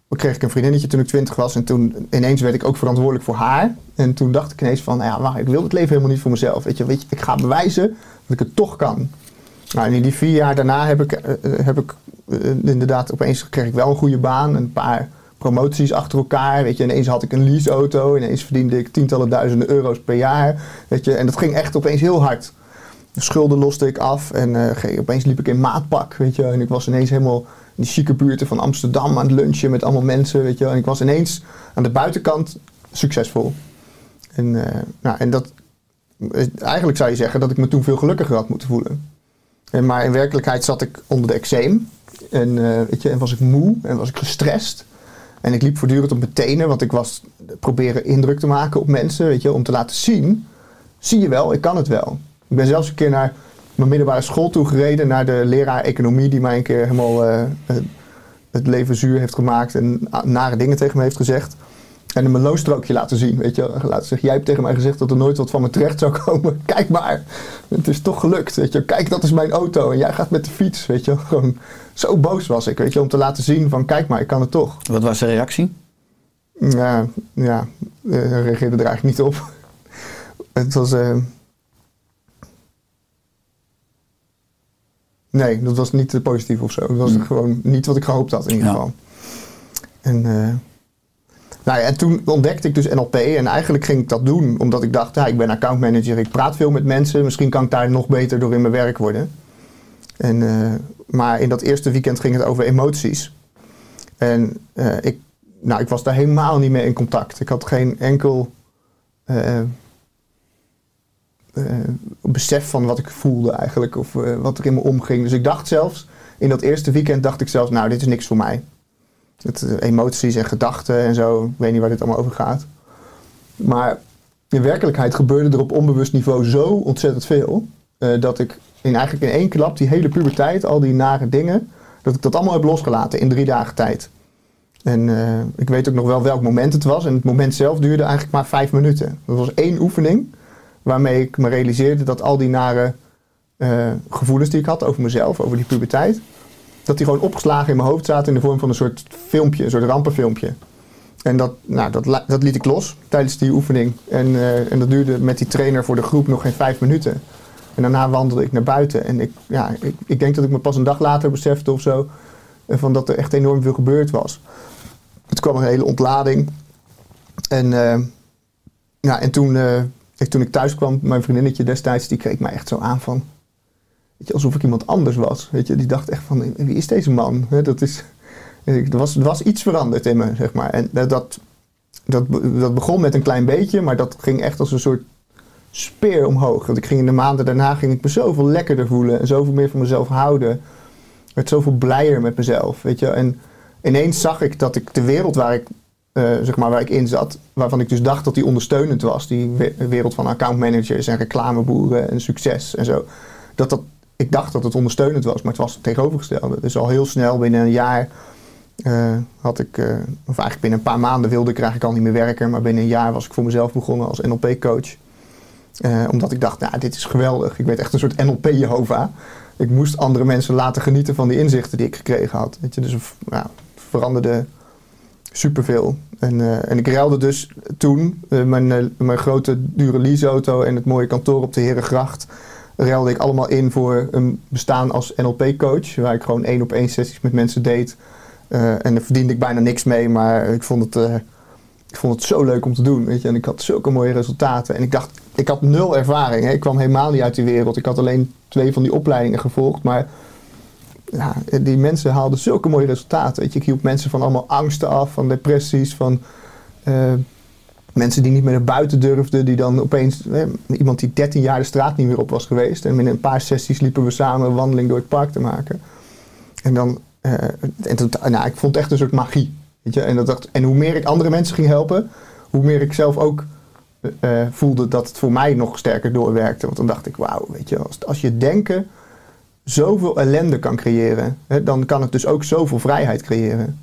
kreeg ik een vriendinnetje toen ik twintig was. En toen ineens werd ik ook verantwoordelijk voor haar. En toen dacht ik ineens van, ja, wacht, ik wil het leven helemaal niet voor mezelf. Weet je, weet je, ik ga bewijzen dat ik het toch kan. Nou, en in die vier jaar daarna heb ik, eh, eh, heb ik eh, inderdaad, opeens kreeg ik wel een goede baan. Een paar promoties achter elkaar. Weet je, ineens had ik een leaseauto. Ineens verdiende ik tientallen duizenden euro's per jaar. Weet je, en dat ging echt opeens heel hard. De schulden loste ik af en opeens liep ik in maatpak, weet je. En ik was ineens helemaal in die chique buurten van Amsterdam aan het lunchen met allemaal mensen, weet je. En ik was ineens aan de buitenkant succesvol. En, nou, en dat, eigenlijk zou je zeggen dat ik me toen veel gelukkiger had moeten voelen. En, maar in werkelijkheid zat ik onder de eczeem. En, eh, weet je, en was ik moe en was ik gestrest. En ik liep voortdurend op mijn tenen, want ik was proberen indruk te maken op mensen, weet je, om te laten zien. Zie je wel, ik kan het wel. Ik ben zelfs een keer naar mijn middelbare school toe gereden, naar de leraar economie, die mij een keer helemaal eh, het- leven zuur heeft gemaakt en nare dingen tegen me heeft gezegd. En een meloenstrookje laten zien, weet je. Laten zeggen, jij hebt tegen mij gezegd dat er nooit wat van me terecht zou komen. <laughs> Kijk maar, het is toch gelukt, weet je. Kijk, dat is mijn auto en jij gaat met de fiets, weet je. <laughs> Gewoon zo boos was ik, weet je, om te laten zien van, kijk maar, ik kan het toch. Wat was de reactie? Ja, ja, eh, reageerde er eigenlijk niet op. <laughs> Het was. eh, Nee, dat was niet positief of zo. Het was Hmm. gewoon niet wat ik gehoopt had in ieder Ja. geval. En, eh, nou ja, en toen ontdekte ik dus NLP en eigenlijk ging ik dat doen omdat ik dacht, ja, ik ben accountmanager, ik praat veel met mensen, misschien kan ik daar nog beter door in mijn werk worden. En, eh, maar in dat eerste weekend ging het over emoties. En eh, ik, nou, ik was daar helemaal niet mee in contact. Ik had geen enkel eh, besef van wat ik voelde eigenlijk. Of wat er in me omging. Dus ik dacht zelfs, in dat eerste weekend dacht ik zelfs, nou dit is niks voor mij. Het, eh, emoties en gedachten en zo. Ik weet niet waar dit allemaal over gaat. Maar in werkelijkheid gebeurde er op onbewust niveau zo ontzettend veel. eh, dat ik in, eigenlijk in één klap die hele puberteit, al die nare dingen, dat ik dat allemaal heb losgelaten in drie dagen tijd. En eh, ik weet ook nog wel welk moment het was. En het moment zelf duurde eigenlijk maar vijf minuten. Dat was één oefening waarmee ik me realiseerde dat al die nare gevoelens die ik had over mezelf, over die puberteit, dat die gewoon opgeslagen in mijn hoofd zaten in de vorm van een soort filmpje, een soort rampenfilmpje. En dat, nou, dat, dat liet ik los tijdens die oefening. En, eh, en dat duurde met die trainer voor de groep nog geen vijf minuten. En daarna wandelde ik naar buiten. En ik, ja, ik, ik denk dat ik me pas een dag later besefte of zo. eh, Van dat er echt enorm veel gebeurd was. Het kwam een hele ontlading. En, eh, ja, en toen, ik, toen ik thuis kwam, mijn vriendinnetje destijds, die keek mij echt zo aan van. Alsof ik iemand anders was. Weet je, die dacht echt van, wie is deze man? Dat is, er, was, er was iets veranderd in me, zeg maar. En dat, dat, dat, begon met een klein beetje, maar dat ging echt als een soort speer omhoog. Want ik ging in de maanden daarna ging ik me zoveel lekkerder voelen en zoveel meer van mezelf houden. Ik werd zoveel blijer met mezelf, weet je. En ineens zag ik dat ik de wereld waar ik eh, zeg maar, waar ik in zat, waarvan ik dus dacht dat die ondersteunend was, die we- wereld van accountmanagers en reclameboeren en succes en zo. Dat dat, ik dacht dat het ondersteunend was, maar het was het tegenovergestelde. Dus al heel snel binnen een jaar eh, had ik, eh, of eigenlijk binnen een paar maanden wilde ik eigenlijk al niet meer werken, maar binnen een jaar was ik voor mezelf begonnen als NLP-coach. Eh, omdat ik dacht, nou, dit is geweldig. Ik werd echt een soort NLP-Jehovah. Ik moest andere mensen laten genieten van die inzichten die ik gekregen had. Je, dus ja, het veranderde superveel. En, en ik ruilde dus toen mijn, mijn grote dure leaseauto en het mooie kantoor op de Herengracht. Ruilde ik allemaal in voor een bestaan als NLP-coach. Waar ik gewoon één op één sessies met mensen deed. Eh, en daar verdiende ik bijna niks mee, maar ik vond het, eh, ik vond het zo leuk om te doen. Weet je? En ik had zulke mooie resultaten. En ik dacht, ik had nul ervaring. Hè? Ik kwam helemaal niet uit die wereld. Ik had alleen twee van die opleidingen gevolgd. Maar ja, die mensen haalden zulke mooie resultaten. Weet je? Ik hielp mensen van allemaal angsten af, van depressies, van eh, mensen die niet meer naar buiten durfden. Die dan opeens, eh, iemand die 13 jaar de straat niet meer op was geweest. En binnen een paar sessies liepen we samen een wandeling door het park te maken. En dan, eh, en nou, ik vond het echt een soort magie. Weet je? En, dat dacht, en hoe meer ik andere mensen ging helpen, hoe meer ik zelf ook eh, voelde dat het voor mij nog sterker doorwerkte. Want dan dacht ik, wauw, weet je, als, als je denken zoveel ellende kan creëren, hè, dan kan het dus ook zoveel vrijheid creëren.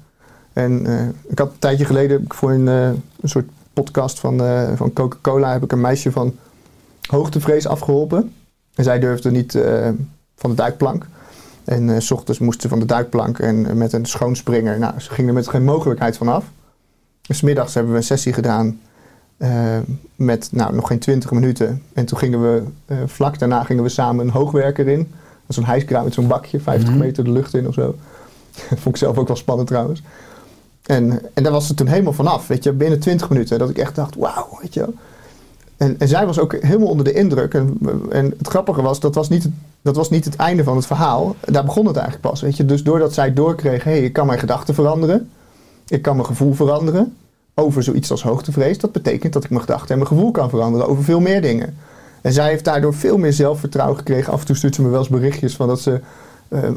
En eh, ik had een tijdje geleden voor een, eh, een soort podcast van, eh, van Coca-Cola heb ik een meisje van hoogtevrees afgeholpen. En zij durfde niet eh, van de duikplank. En eh, s ochtends moest ze van de duikplank en met een schoonspringer. Nou, ze ging er met geen mogelijkheid van af. En 's middags hebben we een sessie gedaan met nou, nog geen 20 minuten. En toen gingen we, vlak daarna gingen we samen een hoogwerker in. Zo'n hijskraan met zo'n bakje, 50 Mhm. meter de lucht in of zo. <laughs> Vond ik zelf ook wel spannend trouwens. En, en daar was ze toen helemaal vanaf, weet je, binnen 20 minuten. Dat ik echt dacht, wauw, weet je. En, en zij was ook helemaal onder de indruk. En, en het grappige was, dat was, niet, het- dat was niet het einde van het verhaal. Daar begon het eigenlijk pas, weet je. Dus doordat zij doorkreeg, hé, hey, ik kan mijn gedachten veranderen. Ik kan mijn gevoel veranderen over zoiets als hoogtevrees. Dat betekent dat ik mijn gedachten en mijn gevoel kan veranderen over veel meer dingen. En zij heeft daardoor veel meer zelfvertrouwen gekregen. Af en toe stuurt ze me wel eens berichtjes van dat ze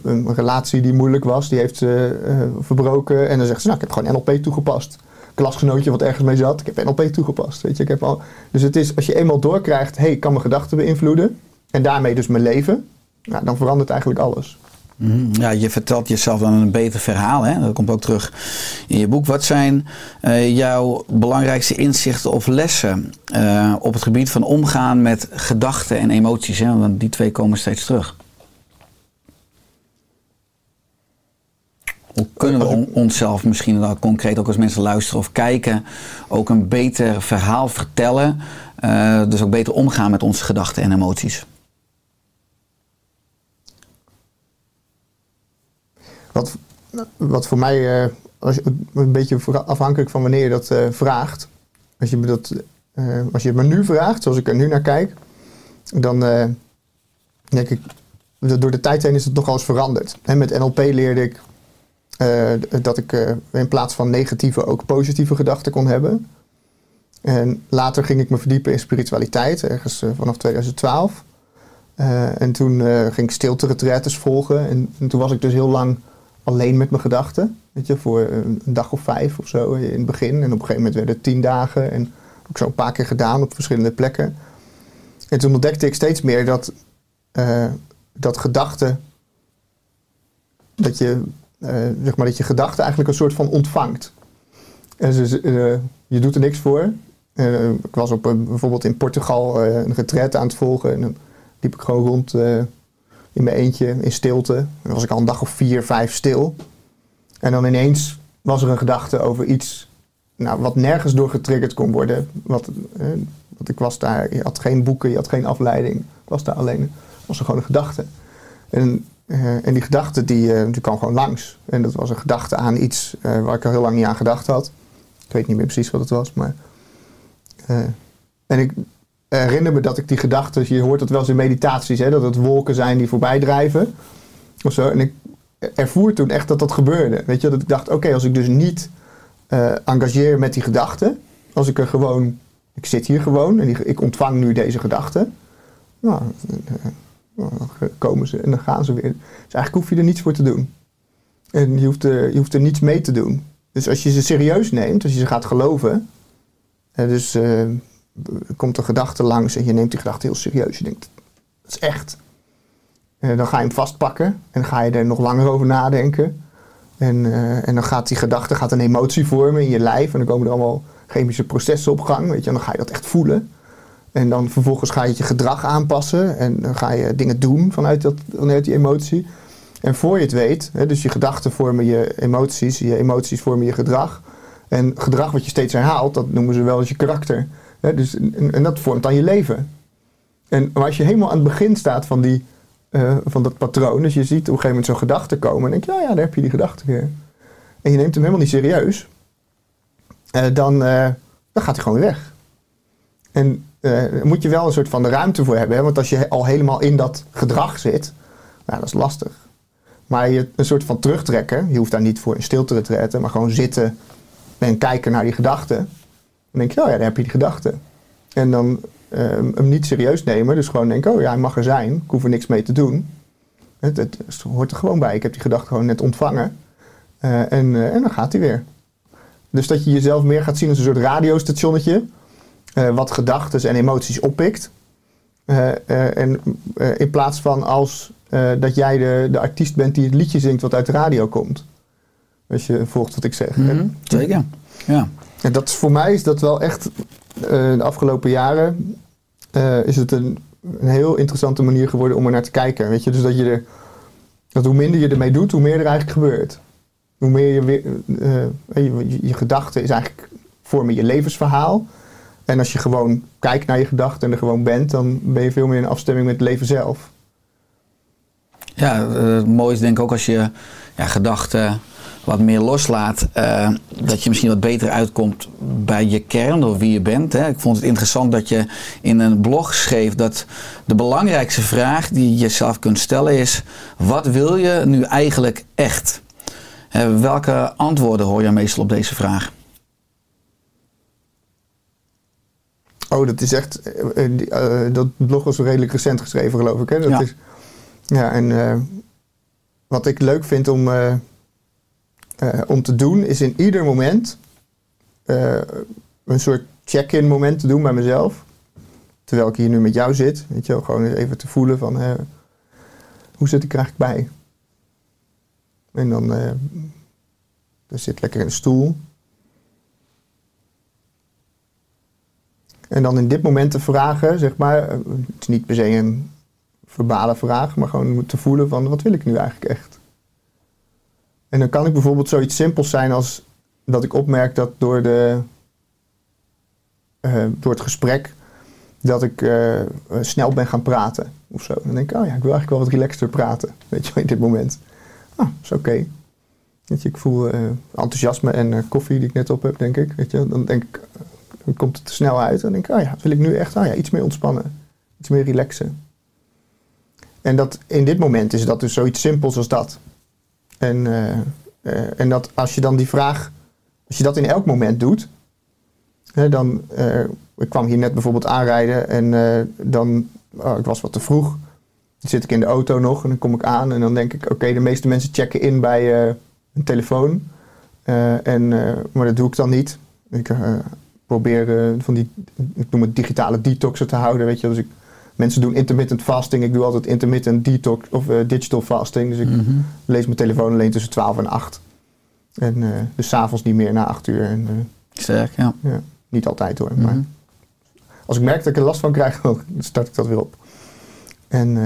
een relatie die moeilijk was, die heeft ze eh, verbroken. En dan zegt ze, nou, ik heb gewoon NLP toegepast. Klasgenootje wat ergens mee zat, ik heb NLP toegepast. Weet je, ik heb al... Dus het is, als je eenmaal doorkrijgt, hé, hey, ik kan mijn gedachten beïnvloeden. En daarmee dus mijn leven. Nou, dan verandert eigenlijk alles. Mhm. Ja, je vertelt jezelf dan een beter verhaal. Hè? Dat komt ook terug in je boek. Wat zijn eh, jouw belangrijkste inzichten of lessen eh, op het gebied van omgaan met gedachten en emoties? Hè? Want die twee komen steeds terug. Hoe kunnen we on- onszelf misschien dan concreet ook als mensen luisteren of kijken, ook een beter verhaal vertellen? eh, dus ook beter omgaan met onze gedachten en emoties. Wat, wat voor mij, eh, als je, een beetje afhankelijk van wanneer je dat eh, vraagt. Als je, dat, als je het me nu vraagt, zoals ik er nu naar kijk, dan denk ik, door de tijd heen is het nogal eens veranderd. En met NLP leerde ik eh, dat ik eh, in plaats van negatieve ook positieve gedachten kon hebben. En later ging ik me verdiepen in spiritualiteit, ergens eh, vanaf 2012. Eh, en toen ging ik stilte volgen. En, en toen was ik dus heel lang alleen met mijn gedachten. Weet je, voor een, dag of vijf of zo in het begin. En op een gegeven moment werden het tien dagen. En ook zo een paar keer gedaan op verschillende plekken. En toen ontdekte ik steeds meer dat, dat gedachten... Dat je, zeg maar, dat je gedachten eigenlijk een soort van ontvangt. En ze, eh, je doet er niks voor. Eh, ik was op, bijvoorbeeld in Portugal eh, een retreat aan het volgen. En dan liep ik gewoon rond eh, in mijn eentje, in stilte. Dan was ik al een dag of vier, vijf stil. En dan ineens was er een gedachte over iets nou, wat nergens door getriggerd kon worden. Wat, eh, want ik was daar, je had geen boeken, je had geen afleiding. Ik was daar alleen. was er gewoon een gedachte. En, eh, en die gedachte die, eh, die kwam gewoon langs. En dat was een gedachte aan iets eh, waar ik al heel lang niet aan gedacht had. Ik weet niet meer precies wat het was, maar... en ik herinner me dat ik die gedachten... Je hoort het wel eens in meditaties, hè, dat het wolken zijn die voorbij drijven. Of zo. En ik ervoer toen echt dat dat gebeurde. Weet je, dat ik dacht, oké, als ik dus niet engageer met die gedachten... Als ik er gewoon... Ik zit hier gewoon en ik ontvang nu deze gedachten. Nou, dan komen ze en dan gaan ze weer. Dus eigenlijk hoef je er niets voor te doen. En je hoeft er, je hoeft er niets mee te doen. Dus als je ze serieus neemt, als je ze gaat geloven, eh, dus eh, komt een gedachte langs en je neemt die gedachte heel serieus. Je denkt, dat is echt. En dan ga je hem vastpakken en ga je er nog langer over nadenken. En, eh, en dan gaat die gedachte gaat een emotie vormen in je lijf. En dan komen er allemaal chemische processen op gang. Weet je, en dan ga je dat echt voelen. En dan vervolgens ga je je gedrag aanpassen. En dan ga je dingen doen vanuit, dat, vanuit die emotie. En voor je het weet, hè, dus je gedachten vormen je emoties. Je emoties vormen je gedrag. En gedrag wat je steeds herhaalt, dat noemen ze wel eens je karakter. Hè, dus, en, dat vormt dan je leven. En maar als je helemaal aan het begin staat van, die, eh, van dat patroon, dus je ziet op een gegeven moment zo'n gedachte komen, en denk je, oh ja, daar heb je die gedachte weer. En je neemt hem helemaal niet serieus, eh, dan, eh, dan gaat hij gewoon weg. En daar moet je wel een soort van de ruimte voor hebben, hè? want als je al helemaal in dat gedrag zit, nou, dat is lastig. Maar je een soort van terugtrekken, je hoeft daar niet voor in stilte te treden, maar gewoon zitten en kijken naar die gedachten. Dan denk je, oh ja, daar heb je die gedachte. En dan eh, hem niet serieus nemen. Dus gewoon denken, oh ja, hij mag er zijn. Ik hoef er niks mee te doen. Het, het, het hoort er gewoon bij. Ik heb die gedachte gewoon net ontvangen. Eh, en, eh, en dan gaat hij weer. Dus dat je jezelf meer gaat zien als een soort radiostationnetje. Eh, wat gedachten en emoties oppikt. Eh, eh, en in plaats van als dat jij de, de artiest bent die het liedje zingt wat uit de radio komt. Als je volgt wat ik zeg. Mhm, Zeker. Ja. En dat is, voor mij is dat wel echt de afgelopen jaren is het een, een heel interessante manier geworden om er naar te kijken. Weet je, dus dat je er, dat hoe minder je ermee doet, hoe meer er eigenlijk gebeurt. Hoe meer je weer, je, je, je gedachte is eigenlijk vormen je levensverhaal. En als je gewoon kijkt naar je gedachten en er gewoon bent, dan ben je veel meer in afstemming met het leven zelf. Ja, het mooie is denk ik ook als je ja, gedachten wat meer loslaat, eh, dat je misschien wat beter uitkomt bij je kern door wie je bent. Hè. Ik vond het interessant dat je in een blog schreef dat de belangrijkste vraag die je jezelf kunt stellen is: wat wil je nu eigenlijk echt? Eh, welke antwoorden hoor je meestal op deze vraag? Oh, dat is echt. eh, eh, eh, dat blog was redelijk recent geschreven, geloof ik. Hè? Dat Ja. Is, ja, en wat ik leuk vind om, om te doen, is in ieder moment een soort check-in moment te doen bij mezelf. Terwijl ik hier nu met jou zit. Weet je wel, gewoon eens even te voelen van hoe zit ik er eigenlijk bij? En dan, dan zit lekker in de stoel. En dan in dit moment te vragen, zeg maar, eh, het is niet per se een verbale vraag, maar gewoon te voelen van wat wil ik nu eigenlijk echt? En dan kan ik bijvoorbeeld zoiets simpels zijn als dat ik opmerk dat door, de, eh, door het gesprek dat ik eh, snel ben gaan praten of zo. Dan denk ik, oh ja, ik wil eigenlijk wel wat relaxter praten, <laughs> weet je in dit moment. Ah, is oké. Weet je, ik voel enthousiasme en koffie die ik net op heb, denk ik. Weet je, dan denk ik, dan komt het te snel uit. Dan denk ik, oh ja, wil ik nu echt oh ja, iets meer ontspannen. Iets meer relaxen. En dat, in dit moment is dat dus zoiets simpels als dat. En, eh, eh, en dat als je dan die vraag, als je dat in elk moment doet, hè, dan, eh, ik kwam hier net bijvoorbeeld aanrijden en dan, oh, ik was wat te vroeg. Dan zit ik in de auto nog en dan kom ik aan en dan denk ik, oké, de meeste mensen checken in bij een telefoon. En, maar dat doe ik dan niet. Ik probeer eh, van die, ik noem het digitale detoxen te houden, weet je. Dus ik, mensen doen intermittent fasting, ik doe altijd intermittent detox of eh, digital fasting. Dus ik Mhm. lees mijn telefoon alleen tussen 12 en 8. En eh, dus s'avonds niet meer na 8 uur. En, Sterk, ja. ja, niet altijd hoor. Maar Mhm. als ik merk dat ik er last van krijg, <laughs> dan start ik dat weer op. En,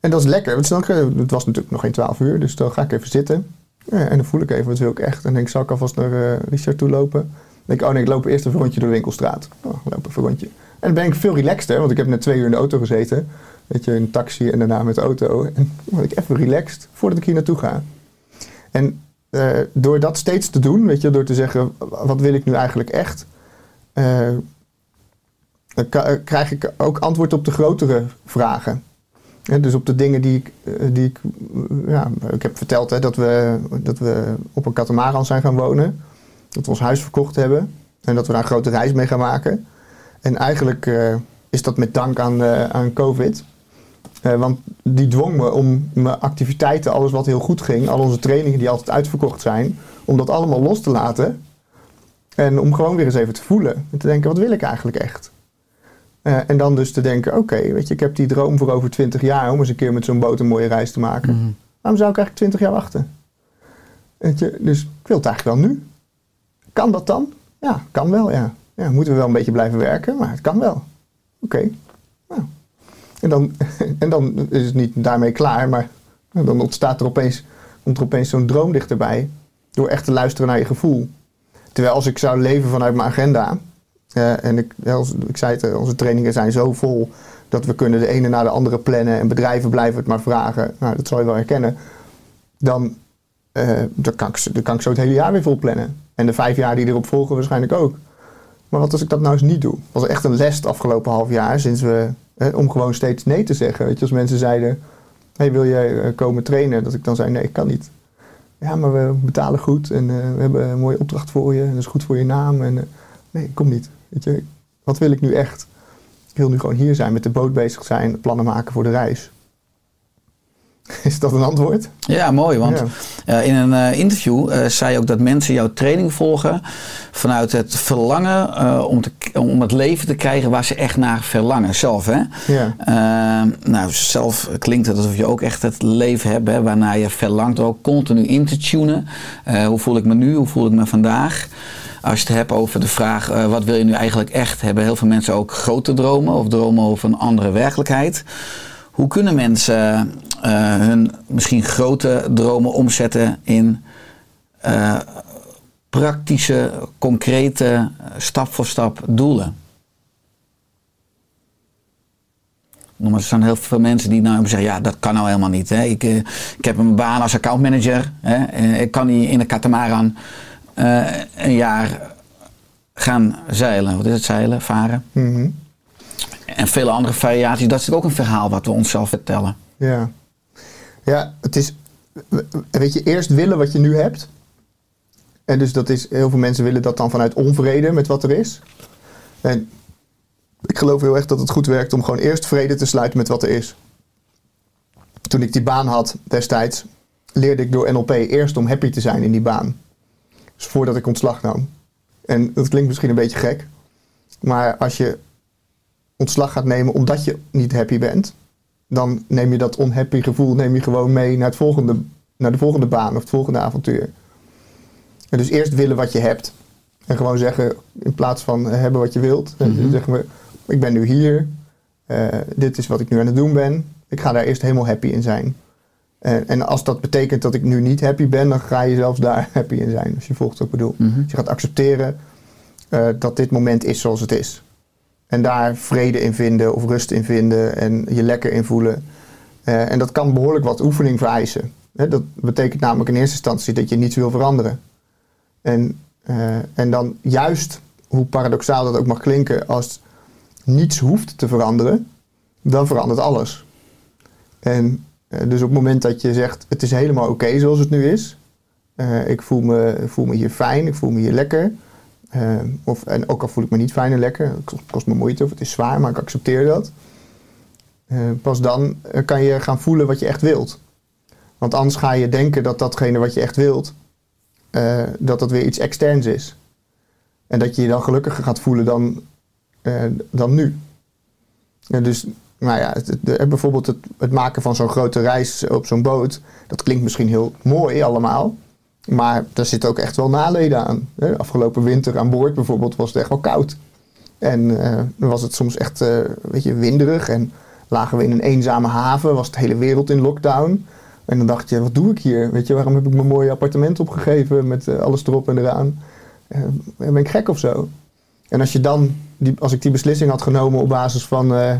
en dat is lekker. Want dan, het was natuurlijk nog geen 12 uur, dus dan ga ik even zitten. Ja, en dan voel ik even, wat wil ik echt? En denk ik, zal ik alvast naar Richard toe lopen? Ik, oh nee, ik loop eerst een rondje door de winkelstraat. Oh, loop een rondje. En dan ben ik veel relaxter, want ik heb net twee uur in de auto gezeten. Weet je, in een taxi en daarna met de auto. En word ik even relaxed voordat ik hier naartoe ga. En eh, door dat steeds te doen, weet je, door te zeggen, wat wil ik nu eigenlijk echt? eh, dan eh, krijg ik ook antwoord op de grotere vragen. Dus op de dingen die ik, die ik ja, ik heb verteld hè, dat, we, dat we op een katamaran zijn gaan wonen. Dat we ons huis verkocht hebben. En dat we daar een grote reis mee gaan maken. En eigenlijk eh, is dat met dank aan, eh, aan COVID. Eh, want die dwong me om mijn activiteiten, alles wat heel goed ging, al onze trainingen die altijd uitverkocht zijn, om dat allemaal los te laten. En om gewoon weer eens even te voelen. En te denken, wat wil ik eigenlijk echt? En dan dus te denken, oké, weet je, ik heb die droom voor over 20 jaar om eens een keer met zo'n boot een mooie reis te maken. Mhm. Waarom zou ik eigenlijk 20 jaar wachten? Weet je, dus ik wil het eigenlijk wel nu. Kan dat dan? Ja, kan wel, ja. Ja, moeten we wel een beetje blijven werken, maar het kan wel. Oké. Nou. En, dan, <laughs> en dan is het niet daarmee klaar, maar dan ontstaat er opeens, komt er opeens zo'n droom dichterbij. Door echt te luisteren naar je gevoel. Terwijl als ik zou leven vanuit mijn agenda. eh, en ik, als, ik zei het, onze trainingen zijn zo vol dat we kunnen de ene na de andere plannen. En bedrijven blijven het maar vragen. Nou, dat zal je wel herkennen. Dan, eh, dan, kan ik, dan kan ik zo het hele jaar weer vol plannen. En de vijf jaar die erop volgen waarschijnlijk ook. Maar wat als ik dat nou eens niet doe? was echt een les het afgelopen half jaar sinds we. Hè, om gewoon steeds nee te zeggen. Weet je, als mensen zeiden: hey, wil jij eh, komen trainen? Dat ik dan zei: nee, ik kan niet. Ja, maar we betalen goed en eh, we hebben een mooie opdracht voor je. En dat is goed voor je naam. En, eh, nee, ik kom niet. Weet je, wat wil ik nu echt? Ik wil nu gewoon hier zijn, met de boot bezig zijn, plannen maken voor de reis. <laughs> Is dat een antwoord? Ja, mooi. Want Ja. eh, in een eh, interview eh, zei je ook dat mensen jouw training volgen vanuit het verlangen om, te, om het leven te krijgen waar ze echt naar verlangen zelf. Hè? Ja. Eh, nou, zelf klinkt het alsof je ook echt het leven hebt hè, waarnaar je verlangt er ook continu in te tunen. Hoe voel ik me nu? Hoe voel ik me vandaag? Als je het hebt over de vraag, wat wil je nu eigenlijk echt? Hebben heel veel mensen ook grote dromen of dromen over een andere werkelijkheid? Hoe kunnen mensen hun misschien grote dromen omzetten in eh, praktische, concrete, eh, stap voor stap doelen? Maar, Er zijn heel veel mensen die nou zeggen, ja, dat kan nou helemaal niet. Hè. Ik, eh, ik heb een baan als accountmanager. Hè. Eh, Ik kan niet in de katamaran eh, een jaar gaan zeilen. Wat is het, zeilen, varen? Mhm. En vele andere variaties. Dat is ook een verhaal wat we onszelf vertellen. Ja. Ja, het is. Weet je, eerst willen wat je nu hebt. En dus dat is. Heel veel mensen willen dat dan vanuit onvrede met wat er is. En ik geloof heel erg dat het goed werkt om gewoon eerst vrede te sluiten met wat er is. Toen ik die baan had destijds, leerde ik door NLP eerst om happy te zijn in die baan. Dus voordat ik ontslag nam. En dat klinkt misschien een beetje gek. Maar als je ontslag gaat nemen omdat je niet happy bent, dan neem je dat unhappy gevoel neem je gewoon mee naar, het volgende, naar de volgende baan of het volgende avontuur. En dus eerst willen wat je hebt. En gewoon zeggen, in plaats van eh, hebben wat je wilt, eh, zeggen we, ik ben nu hier, eh, dit is wat ik nu aan het doen ben. Ik ga daar eerst helemaal happy in zijn. En, en als dat betekent dat ik nu niet happy ben, dan ga je zelfs daar <laughs> happy in zijn. Als je volgt wat ik bedoel. Mhm. Dus je gaat accepteren eh, dat dit moment is zoals het is. En daar vrede in vinden of rust in vinden en je lekker in voelen. Eh, en dat kan behoorlijk wat oefening vereisen. Dat betekent namelijk in eerste instantie dat je niets wil veranderen. En, eh, en dan juist, hoe paradoxaal dat ook mag klinken, als niets hoeft te veranderen, dan verandert alles. En eh, dus op het moment dat je zegt, het is helemaal oké zoals het nu is. ik voel me, voel me hier fijn, ik voel me hier lekker. Eh, of, en ook al voel ik me niet fijn en lekker, het kost, me moeite of het is zwaar, maar ik accepteer dat. Eh, pas dan eh, kan je gaan voelen wat je echt wilt. Want anders ga je denken dat datgene wat je echt wilt, dat dat weer iets externs is. En dat je je dan gelukkiger gaat voelen dan, dan nu. Dus, nou ja, bijvoorbeeld het, het maken van zo'n grote reis op zo'n boot, dat klinkt misschien heel mooi allemaal. Maar daar zitten ook echt wel naleden aan. hè. Afgelopen winter aan boord bijvoorbeeld was het echt wel koud. En eh, dan was het soms echt eh weet je, winderig. En lagen we in een eenzame haven, was de hele wereld in lockdown. En dan dacht je, wat doe ik hier? Weet je, waarom heb ik mijn mooie appartement opgegeven met eh, alles erop en eraan? Eh, ben ik gek of zo? En als je dan, die, als ik die beslissing had genomen op basis van eh,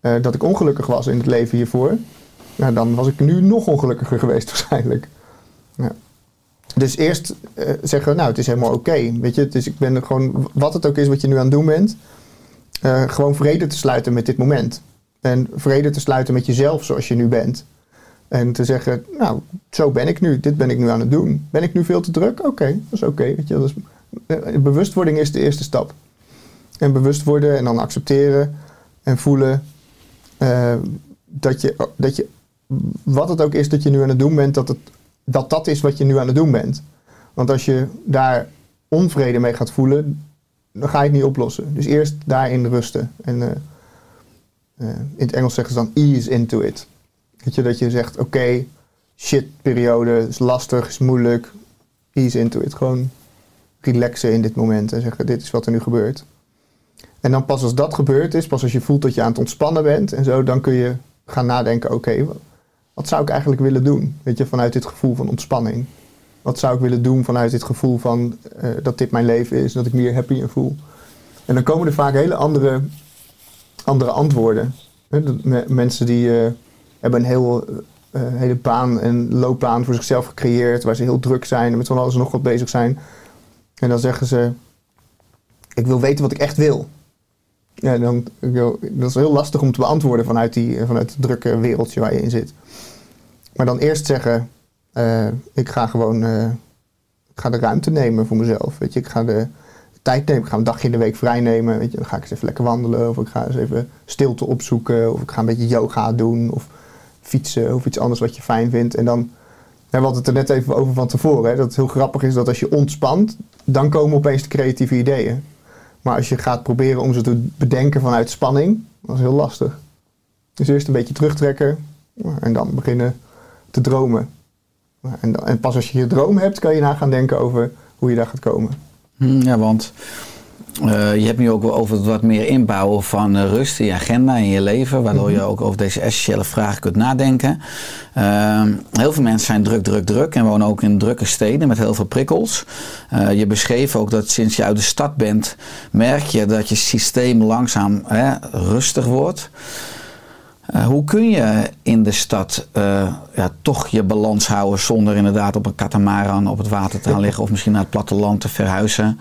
eh, dat ik ongelukkig was in het leven hiervoor, nou, dan was ik nu nog ongelukkiger geweest <laughs> waarschijnlijk. Ja. Dus eerst eh, zeggen, nou, het is helemaal oké. Weet je, is, ik ben gewoon, wat het ook is wat je nu aan het doen bent, eh, gewoon vrede te sluiten met dit moment. En vrede te sluiten met jezelf zoals je nu bent. En te zeggen, nou, zo ben ik nu. Dit ben ik nu aan het doen. Ben ik nu veel te druk? Oké, dat is oké. je, dat is, eh, bewustwording is de eerste stap. En bewust worden en dan accepteren en voelen dat, je, dat je, wat het ook is dat je nu aan het doen bent, dat, het, dat dat is wat je nu aan het doen bent. Want als je daar onvrede mee gaat voelen, dan ga je het niet oplossen. Dus eerst daarin rusten. En eh, eh, in het Engels zeggen ze dan ease into it. Weet je, dat je zegt, oké, shit periode, is lastig, is moeilijk. Ease into it. Gewoon relaxen in dit moment en zeggen, dit is wat er nu gebeurt. En dan pas als dat gebeurd is, pas als je voelt dat je aan het ontspannen bent en zo, dan kun je gaan nadenken, oké, wat zou ik eigenlijk willen doen? Weet je, vanuit dit gevoel van ontspanning. Wat zou ik willen doen vanuit dit gevoel van eh, dat dit mijn leven is, dat ik me hier happy in voel? En dan komen er vaak hele andere, andere antwoorden. Mensen die eh, hebben een heel, eh, hele baan en loopbaan voor zichzelf gecreëerd, waar ze heel druk zijn en met van alles en nog wat bezig zijn. En dan zeggen ze, ik wil weten wat ik echt wil. Ja, dan, dat is heel lastig om te beantwoorden vanuit, die, vanuit het drukke wereldje waar je in zit. Maar dan eerst zeggen, eh, ik ga gewoon eh, ik ga de ruimte nemen voor mezelf. Weet je, ik ga de tijd nemen. Ik ga een dagje in de week vrij nemen. Weet je, dan ga ik eens even lekker wandelen. Of ik ga eens even stilte opzoeken. Of ik ga een beetje yoga doen. Of fietsen. Of iets anders wat je fijn vindt. En dan we hebben het er net even over van tevoren. Hè, dat het heel grappig is dat als je ontspant, dan komen opeens de creatieve ideeën. Maar als je gaat proberen om ze te bedenken vanuit spanning, dat is heel lastig. Dus eerst een beetje terugtrekken en dan beginnen te dromen. En, en pas als je je droom hebt, kan je na gaan denken over hoe je daar gaat komen. Hm, Ja, want eh, je hebt nu ook over het wat meer inbouwen van eh, rust in je agenda in je leven, waardoor je ook over deze essentiële vragen kunt nadenken. Ehm, heel veel mensen zijn druk, druk, druk en wonen ook in drukke steden met heel veel prikkels. Eh, je beschreef ook dat sinds je uit de stad bent, merk je dat je systeem langzaam hè, rustig wordt. Hoe kun je in de stad ja, toch je balans houden zonder inderdaad op een katamaran op het water te gaan liggen of misschien naar het platteland te verhuizen?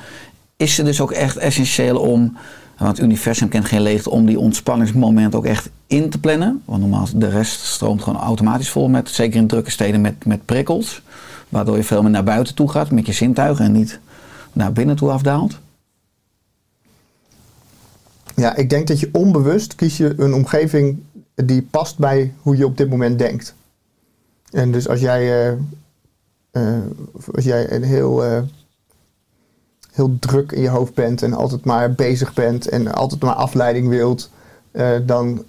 Is het dus ook echt essentieel om, want het universum kent geen leegte, om die ontspanningsmoment ook echt in te plannen? Want normaal de rest stroomt gewoon automatisch vol met, zeker in drukke steden, met, met prikkels. Waardoor je veel meer naar buiten toe gaat met je zintuigen en niet naar binnen toe afdaalt. Ja, ik denk dat je onbewust kies je een omgeving die past bij hoe je op dit moment denkt. En dus als jij, eh, eh, als jij een heel, eh, heel druk in je hoofd bent en altijd maar bezig bent en altijd maar afleiding wilt, eh, dan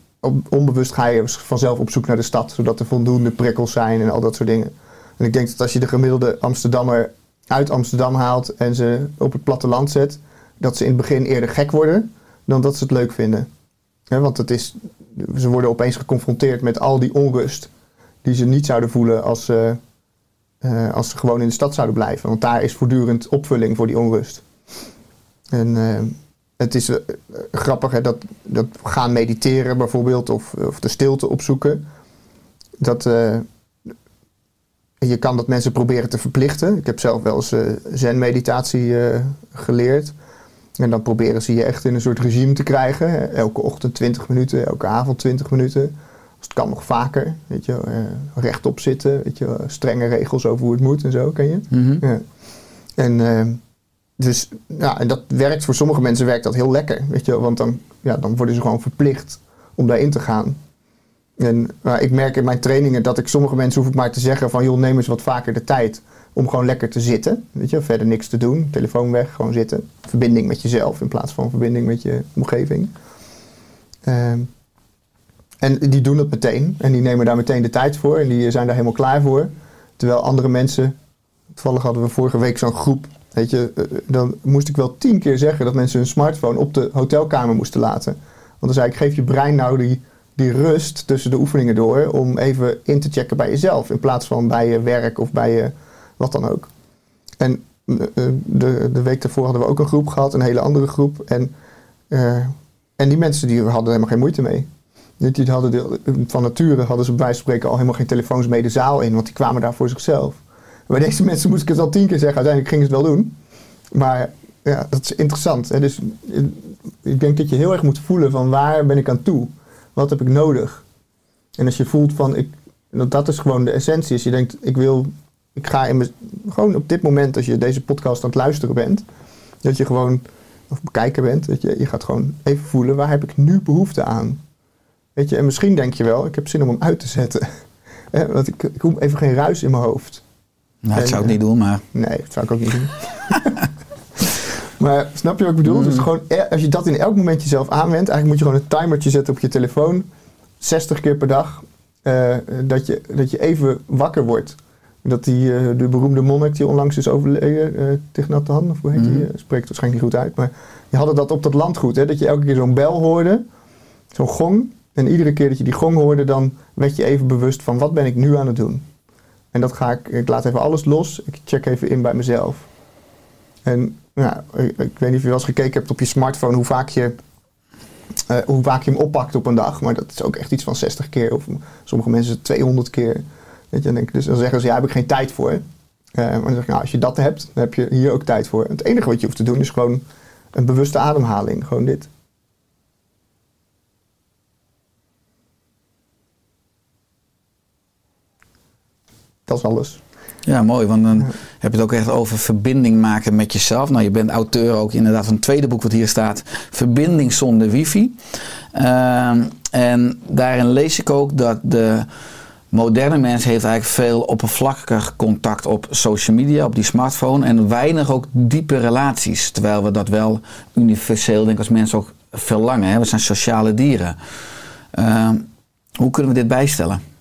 onbewust ga je vanzelf op zoek naar de stad, zodat er voldoende prikkels zijn en al dat soort dingen. En ik denk dat als je de gemiddelde Amsterdammer uit Amsterdam haalt en ze op het platteland zet, dat ze in het begin eerder gek worden dan dat ze het leuk vinden. Want het is, ze worden opeens geconfronteerd met al die onrust die ze niet zouden voelen als ze, eh, als ze gewoon in de stad zouden blijven. Want daar is voortdurend opvulling voor die onrust. En eh, het is eh, grappig hè, dat, dat gaan mediteren bijvoorbeeld of, of de stilte opzoeken. Dat, je kan dat mensen proberen te verplichten. Ik heb zelf wel eens zen-meditatie geleerd. En dan proberen ze je echt in een soort regime te krijgen. Elke ochtend 20 minuten, elke avond 20 minuten. Als het kan nog vaker. Weet je, eh, rechtop zitten. Weet je, strenge regels over hoe het moet en zo, ken je? Ja. En, eh, dus, ja, en dat werkt voor sommige mensen werkt dat heel lekker. Weet je, want dan, ja, dan worden ze gewoon verplicht om daarin te gaan. En nou, ik merk in mijn trainingen dat ik sommige mensen hoef ik maar te zeggen van joh, neem eens wat vaker de tijd om gewoon lekker te zitten. Weet je, verder niks te doen. Telefoon weg, gewoon zitten. Verbinding met jezelf in plaats van verbinding met je omgeving. Ehm, en die doen dat meteen. En die nemen daar meteen de tijd voor. En die zijn daar helemaal klaar voor. Terwijl andere mensen... Toevallig hadden we vorige week zo'n groep. Weet je, eh, dan moest ik wel tien keer zeggen dat mensen hun smartphone op de hotelkamer moesten laten. Want dan zei ik, geef je brein nou die, die rust tussen de oefeningen door om even in te checken bij jezelf. In plaats van bij je werk of bij je wat dan ook. En eh, eh, de, de week daarvoor hadden we ook een groep gehad, een hele andere groep. En, eh, en die mensen die hadden helemaal geen moeite mee. Die hadden de- van nature hadden ze bij wijze van spreken al helemaal geen telefoons mee de zaal in, want die kwamen daar voor zichzelf. Bij deze <laughs> mensen moest ik het al tien keer zeggen, uiteindelijk gingen ze het wel doen. Maar ja, dat is interessant. Hè? Dus eh, ik denk dat je heel erg moet voelen van waar ben ik aan toe? Wat heb ik nodig? En als je voelt van, ik, dat is gewoon de essentie. Als je denkt, ik wil, ik ga in mijn, gewoon op dit moment, als je deze podcast aan het luisteren bent, dat je gewoon, of bekijken bent, dat je, je gaat gewoon even voelen, waar heb ik nu behoefte aan? Weet je, en misschien denk je wel, ik heb zin om hem uit te zetten. <laughs> Want ik, ik hoef even geen ruis in mijn hoofd. Nou, dat zou ik eh, niet doen, maar... Nee, dat zou ik ook niet doen. <laughs> maar snap je wat ik bedoel? Mm. Dus gewoon, e- als je dat in elk moment jezelf aanwendt, eigenlijk moet je gewoon een timertje zetten op je telefoon, 60 keer per dag, eh, dat, je, dat je even wakker wordt. Dat die, eh, de beroemde monnik die onlangs is overleden, eh Thich Nhat Hanh, of hoe heet die? Mhm. Eh, spreekt waarschijnlijk niet goed uit, maar die hadden dat op dat landgoed, hè, dat je elke keer zo'n bel hoorde, zo'n gong. En iedere keer dat je die gong hoorde, dan werd je even bewust van wat ben ik nu aan het doen. En dat ga ik, ik laat even alles los, ik check even in bij mezelf. En ja, ik, weet niet of je wel eens gekeken hebt op je smartphone hoe vaak je, eh, hoe vaak je hem oppakt op een dag. Maar dat is ook echt iets van 60 keer. Of sommige mensen 200 keer. Weet je, dan, denk dus dan zeggen ze, ja, heb ik geen tijd voor. Eh, maar dan zeg ik, nou, als je dat hebt, dan heb je hier ook tijd voor. Het enige wat je hoeft te doen is gewoon een bewuste ademhaling. Gewoon dit. Dat is alles. Ja, mooi. Want dan heb je het ook echt over verbinding maken met jezelf. Nou, je bent auteur ook inderdaad van een tweede boek wat hier staat. Verbinding zonder wifi. Ehm, en daarin lees ik ook dat de moderne mens heeft eigenlijk veel oppervlakkig contact op social media, op die smartphone. En weinig ook diepe relaties. Terwijl we dat wel universeel, denk ik, als mensen ook verlangen. Hè? We zijn sociale dieren. Ehm, hoe kunnen we dit bijstellen?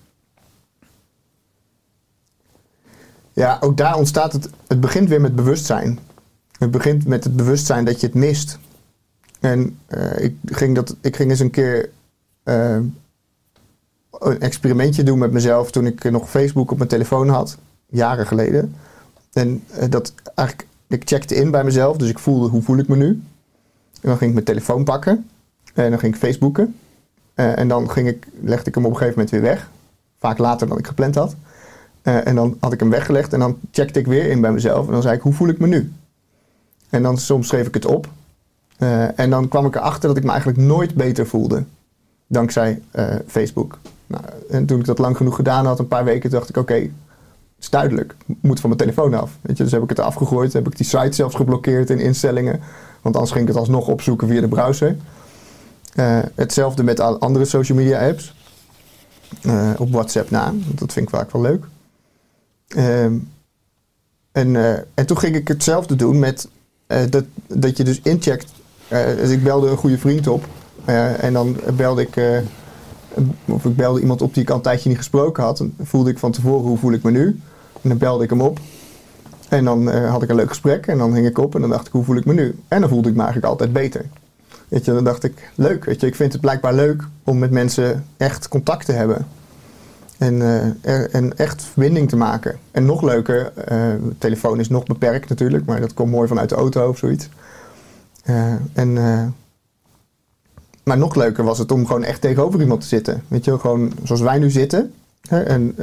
Ja, ook daar ontstaat het. Het begint weer met bewustzijn. Het begint met het bewustzijn dat je het mist. En eh, ik, ging dat, ik ging eens een keer eh, een experimentje doen met mezelf toen ik nog Facebook op mijn telefoon had, jaren geleden. En eh, dat eigenlijk, ik checkte in bij mezelf, dus ik voelde hoe voel ik me nu. En dan ging ik mijn telefoon pakken en dan ging ik Facebooken. En dan ging ik, legde ik hem op een gegeven moment weer weg. Vaak later dan ik gepland had. Eh, en dan had ik hem weggelegd en dan checkte ik weer in bij mezelf. En dan zei ik, hoe voel ik me nu? En dan soms schreef ik het op. Eh, en dan kwam ik erachter dat ik me eigenlijk nooit beter voelde. Dankzij eh, Facebook. Nou, en toen ik dat lang genoeg gedaan had, een paar weken, dacht ik, oké, het is duidelijk. Moet van mijn telefoon af. Weet je, dus heb ik het afgegooid. Heb ik die site zelfs geblokkeerd in instellingen. Want anders ging ik het alsnog opzoeken via de browser. Hetzelfde met andere social media apps. Op WhatsApp na. Dat vind ik vaak wel leuk. Ehm, en, eh, en toen ging ik hetzelfde doen met eh, dat, dat je dus incheckt. Eh, dus ik belde een goede vriend op. en dan belde ik, of ik belde iemand op die ik al een tijdje niet gesproken had. En voelde ik van tevoren hoe voel ik me nu. En dan belde ik hem op. En dan had ik een leuk gesprek. En dan hing ik op en dan dacht ik hoe voel ik me nu. En dan voelde ik me eigenlijk altijd beter. Weet je, dan dacht ik leuk. Weet je, ik vind het blijkbaar leuk om met mensen echt contact te hebben. En, eh, en echt verbinding te maken. En nog leuker, de telefoon is nog beperkt natuurlijk, maar dat komt mooi vanuit de auto of zoiets. Eh, en, maar nog leuker was het om gewoon echt tegenover iemand te zitten. Weet je, gewoon zoals wij nu zitten. Hè, en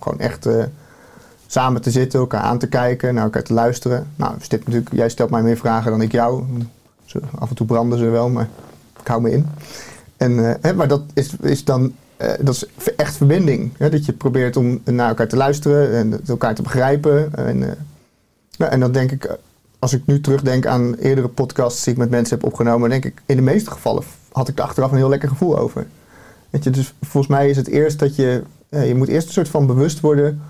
gewoon echt samen te zitten, elkaar aan te kijken, naar elkaar te luisteren. Nou, Stip, natuurlijk, jij stelt mij meer vragen dan ik jou. Af en toe branden ze wel, maar ik hou me in. En, hè, maar dat is, is dan eh, dat is echt verbinding. Hè? Dat je probeert om naar elkaar te luisteren en elkaar te begrijpen. En, eh, nou, en dan denk ik, eh, als ik nu terugdenk aan eerdere podcasts die ik met mensen heb opgenomen, denk ik, in de meeste gevallen had ik er achteraf een heel lekker gevoel over. Weet je, dus volgens mij is het eerst dat je, je moet eerst een soort van bewust worden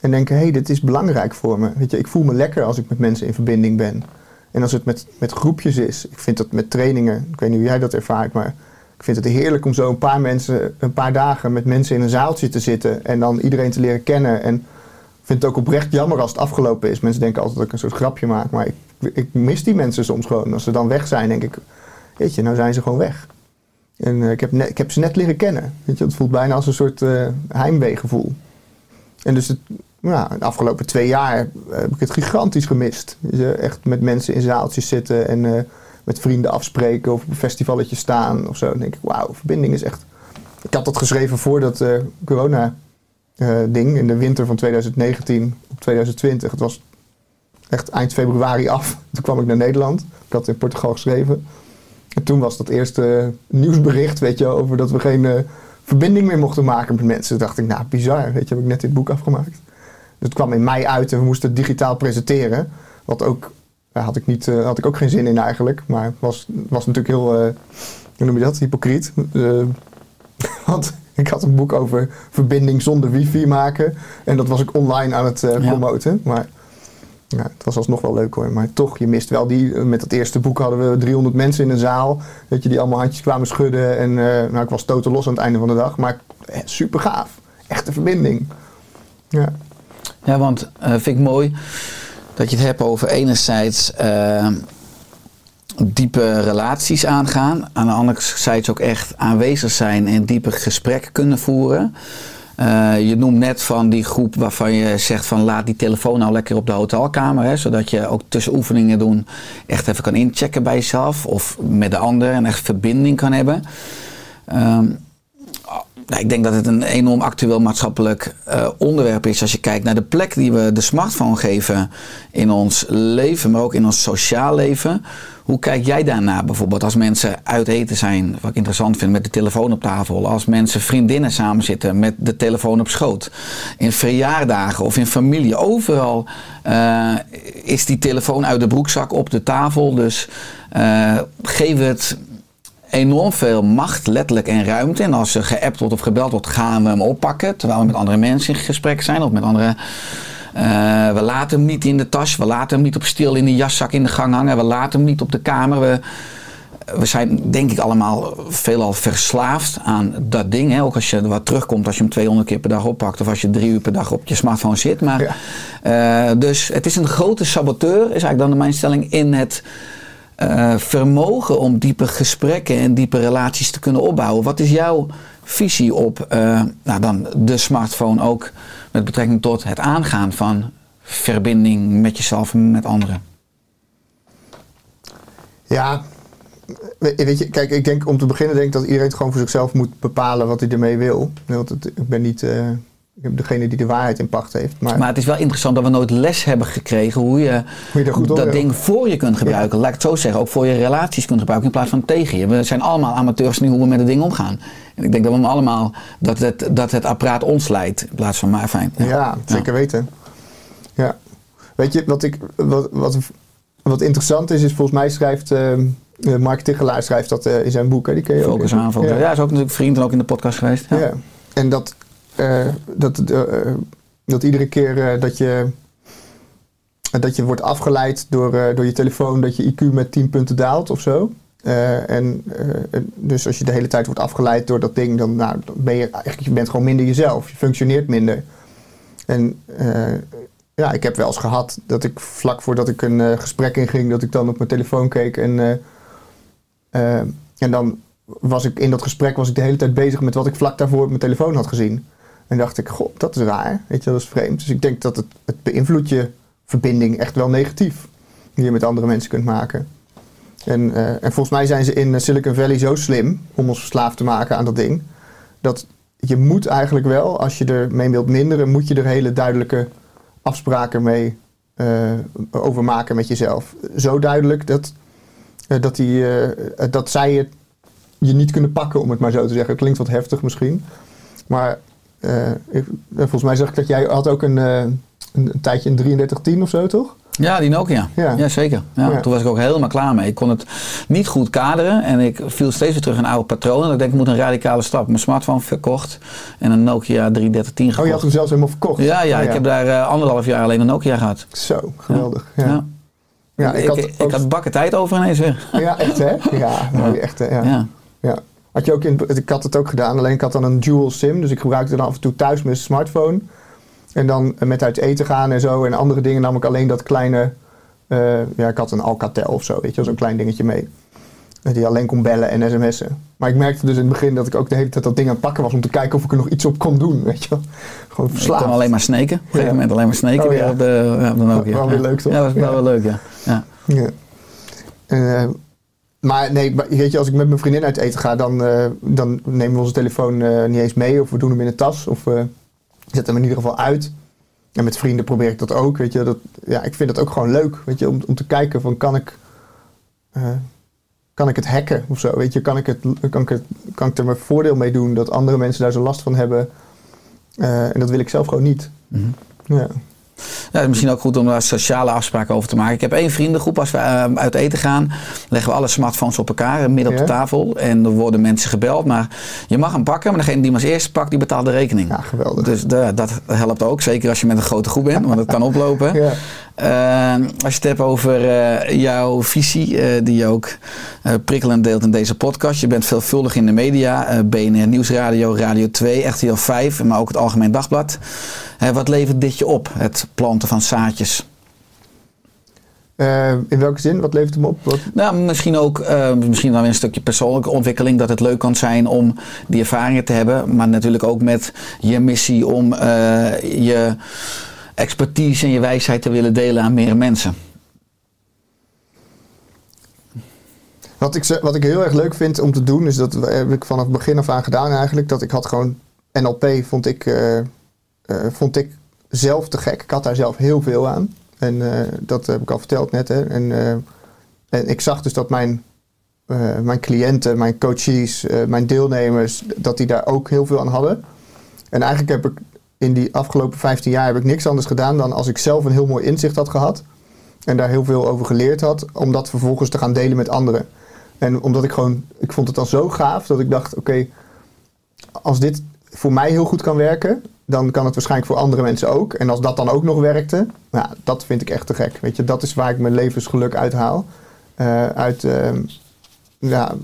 en denken, hé, hey, dit is belangrijk voor me. Weet je, ik voel me lekker als ik met mensen in verbinding ben. En als het met, met groepjes is, ik vind dat met trainingen, ik weet niet hoe jij dat ervaart, maar ik vind het heerlijk om zo een paar mensen, een paar dagen met mensen in een zaaltje te zitten en dan iedereen te leren kennen. En ik vind het ook oprecht jammer als het afgelopen is. Mensen denken altijd dat ik een soort grapje maak, maar ik, ik mis die mensen soms gewoon. Als ze dan weg zijn, denk ik, weet je, nou zijn ze gewoon weg. En eh, ik, heb ik heb ze net leren kennen. Weet je, het voelt bijna als een soort eh heimweegevoel. En dus het, ja, de afgelopen twee jaar heb ik het gigantisch gemist. Echt met mensen in zaaltjes zitten en eh, met vrienden afspreken of op een festivalletje staan of zo. Dan denk ik, wauw, verbinding is echt... Ik had dat geschreven voor dat eh, corona-ding in de winter van 2019 op 2020. Het was echt eind februari af. <laughs> Toen kwam ik naar Nederland. Ik had in Portugal geschreven. En toen was dat eerste nieuwsbericht, weet je, over dat we geen eh, verbinding meer mochten maken met mensen. Toen dacht ik, nou, bizar, weet je, heb ik net dit boek afgemaakt. Dus het kwam in mei uit en we moesten het digitaal presenteren. Wat ook, daar had ik, niet, eh, had ik ook geen zin in eigenlijk. Maar het was, was natuurlijk heel, eh, hoe noem je dat, hypocriet. Eh, <laughs> want Ik had een boek over verbinding zonder wifi maken. En dat was ik online aan het eh, Ja. promoten. Maar ja, het was alsnog wel leuk hoor. Maar toch, je mist wel die... Met dat eerste boek hadden we 300 mensen in een zaal. Weet je, die allemaal handjes kwamen schudden. En nou, ik was totaal los aan het einde van de dag. Maar eh, super gaaf. Echte verbinding. Ja. Ja, want vind ik mooi dat je het hebt over enerzijds eh, diepe relaties aangaan. Aan de andere zijde ook echt aanwezig zijn en diepe gesprekken kunnen voeren. Eh, je noemt net van die groep waarvan je zegt van laat die telefoon nou lekker op de hotelkamer. Hè, zodat je ook tussen oefeningen doen echt even kan inchecken bij jezelf of met de ander en echt verbinding kan hebben. Ehm, nou, ik denk dat het een enorm actueel maatschappelijk eh, onderwerp is als je kijkt naar de plek die we de smartphone geven in ons leven, maar ook in ons sociaal leven. Hoe kijk jij daarnaar bijvoorbeeld als mensen uit eten zijn, wat ik interessant vind, met de telefoon op tafel. Als mensen vriendinnen samen zitten met de telefoon op schoot. In verjaardagen of in familie, overal eh, is die telefoon uit de broekzak op de tafel. Dus eh geef het enorm veel macht, letterlijk en ruimte. En als er geappt wordt of gebeld wordt, gaan we hem oppakken. Terwijl we met andere mensen in gesprek zijn of met andere. eh, we laten hem niet in de tas, we laten hem niet op stil in de jaszak in de gang hangen, we laten hem niet op de kamer. We, we zijn denk ik allemaal veelal verslaafd aan dat ding. Hè? Ook als je er wat terugkomt, als je hem 200 keer per dag oppakt of als je drie uur per dag op je smartphone zit. Maar, eh, dus het is een grote saboteur, is eigenlijk dan mijn stelling, in het eh, vermogen om diepe gesprekken en diepe relaties te kunnen opbouwen. Wat is jouw visie op eh, nou dan de smartphone ook met betrekking tot het aangaan van verbinding met jezelf en met anderen? Ja, we- weet je, kijk, ik denk om te beginnen denk ik dat iedereen gewoon voor zichzelf moet bepalen wat hij ermee wil. Want het, ik ben niet eh, degene die de waarheid in pacht heeft. Maar, Maar het is wel interessant dat we nooit les hebben gekregen hoe je, Hoe je goed dat door- ding voor je kunt gebruiken. Laat ik het zo zeggen, ook voor je relaties kunt gebruiken in plaats van tegen je. We zijn allemaal amateurs nu hoe we met het ding omgaan. En ik denk dat we hem allemaal, dat het, dat het apparaat ons leidt in plaats van maar fijn. ja, zeker weten. Ja. Weet je, wat, ik, wat, wat, wat interessant is, is volgens mij schrijft eh, eh, Mark Tichelaar schrijft dat eh, in zijn boek. Hè, die ken je ook. Focus aan. Ja, is ook natuurlijk vriend en ook in de podcast geweest. Ja. Ja. En dat, eh, dat, eh, eh, dat iedere keer dat, je, dat je wordt afgeleid door, door je telefoon, dat je IQ met 10 punten daalt of zo. En dus als je de hele tijd wordt afgeleid door dat ding, dan, nou, ben je eigenlijk je bent gewoon minder jezelf. Je functioneert minder. En ja, ik heb wel eens gehad dat ik vlak voordat ik een gesprek inging, dat ik dan op mijn telefoon keek en, en dan was ik in dat gesprek was ik de hele tijd bezig met wat ik vlak daarvoor op mijn telefoon had gezien. En dacht ik, god, dat is raar. Weet je, dat is vreemd. Dus ik denk dat het, het beïnvloedt je verbinding echt wel negatief. Die je met andere mensen kunt maken. En, eh, en volgens mij zijn ze in eh, Silicon Valley zo slim om ons verslaafd te maken aan dat ding. Dat je moet eigenlijk wel, als je er mee wilt minderen, moet je er hele duidelijke afspraken mee eh, over maken met jezelf. Zo duidelijk dat, dat, die, dat zij het je niet kunnen pakken, om het maar zo te zeggen. Het klinkt wat heftig misschien. Maar ik- volgens mij zag ik dat jij had ook een, eh, een, een tijdje een 3310 of zo, toch? Ja, die Nokia. Ja. Ja, zeker. Ja, Ja. Toen was ik ook helemaal klaar mee. Ik kon het niet goed kaderen en ik viel steeds weer terug in oude patronen. Ik denk, ik moet een radicale stap. Mijn smartphone verkocht en een Nokia 3310 Oh, gekocht. je had hem zelfs helemaal verkocht. ja, ja, Oh, ik heb daar eh, anderhalf jaar alleen een Nokia gehad. Zo, geweldig. Ja, Ja. ik, ik had, ik, ook- had bakken tijd over ineens weer. ja echt hè? Ja, echt hè? Ja. Had je ook in, ik had het ook gedaan, alleen ik had dan een dual sim. Dus ik gebruikte dan af en toe thuis mijn smartphone. En dan met uit eten gaan en zo en andere dingen nam ik alleen dat kleine... eh, ja, ik had een Alcatel of zo, weet je zo'n klein dingetje mee. Eh, Die alleen kon bellen en sms'en. Maar ik merkte dus in het begin dat ik ook de hele tijd dat ding aan het pakken was... om te kijken of ik er nog iets op kon doen, weet je wel. Gewoon Ik kon alleen maar sneken. Op een gegeven moment alleen maar sneken Oh, weer ja. op, de, ja, op de Nokia. Wel weer Ja. leuk, toch? Ja, dat was wel Ja. wel leuk, ja. ja. Ja. En, eh, maar nee, weet je, als ik met mijn vriendin uit eten ga, dan, eh, dan nemen we onze telefoon eh, niet eens mee. Of we doen hem in de tas. Of we zetten hem in ieder geval uit. En met vrienden probeer ik dat ook. Weet je, dat, ja, ik vind dat ook gewoon leuk. Weet je, om, om te kijken van kan ik, eh, kan ik het hacken of zo. Weet je, kan ik, het, kan, ik het, kan ik er mijn voordeel mee doen dat andere mensen daar zo last van hebben. Eh, en dat wil ik zelf gewoon niet. Mhm. Ja. Ja, misschien ook goed om daar sociale afspraken over te maken. Ik heb één vriendengroep. Als we eh, uit eten gaan, leggen we alle smartphones op elkaar, eh, midden op de tafel. En er worden mensen gebeld. Maar je mag hem pakken, maar degene die hem als eerste pakt, die betaalt de rekening. Ja, geweldig. Dus de- dat helpt ook. Zeker als je met een grote groep bent, want dat kan oplopen. <laughs> Ja. Eh, als je het hebt over eh, jouw visie, eh, die je ook eh, prikkelend deelt in deze podcast. Je bent veelvuldig in de media, BNR Nieuwsradio, Radio 2, RTL 5, maar ook het Algemeen Dagblad. Wat levert dit je op, het planten van zaadjes? In welke zin? Wat levert hem op? Wat, Nou, misschien ook misschien dan weer een stukje persoonlijke ontwikkeling. Dat het leuk kan zijn om die ervaringen te hebben. Maar natuurlijk ook met je missie om je expertise en je wijsheid te willen delen aan meer mensen. Wat ik, wat ik heel erg leuk vind om te doen, is dat heb ik vanaf het begin af aan gedaan eigenlijk. Dat ik had gewoon NLP vond ik, eh, eh, vond ik zelf te gek. Ik had daar zelf heel veel aan. En eh, dat heb ik al verteld net. Hè. En, eh, en ik zag dus dat mijn, eh, mijn cliënten, mijn coaches, eh, mijn deelnemers, dat die daar ook heel veel aan hadden. En eigenlijk heb ik in die afgelopen 15 jaar heb ik niks anders gedaan dan als ik zelf een heel mooi inzicht had gehad. En daar heel veel over geleerd had, om dat vervolgens te gaan delen met anderen. En omdat ik gewoon, ik vond het dan zo gaaf dat ik dacht: oké, als dit voor mij heel goed kan werken, dan kan het waarschijnlijk voor andere mensen ook. En als dat dan ook nog werkte, nou, dat vind ik echt te gek. Weet je, dat is waar ik mijn levensgeluk uithaal. Eh, uit ehm, ja,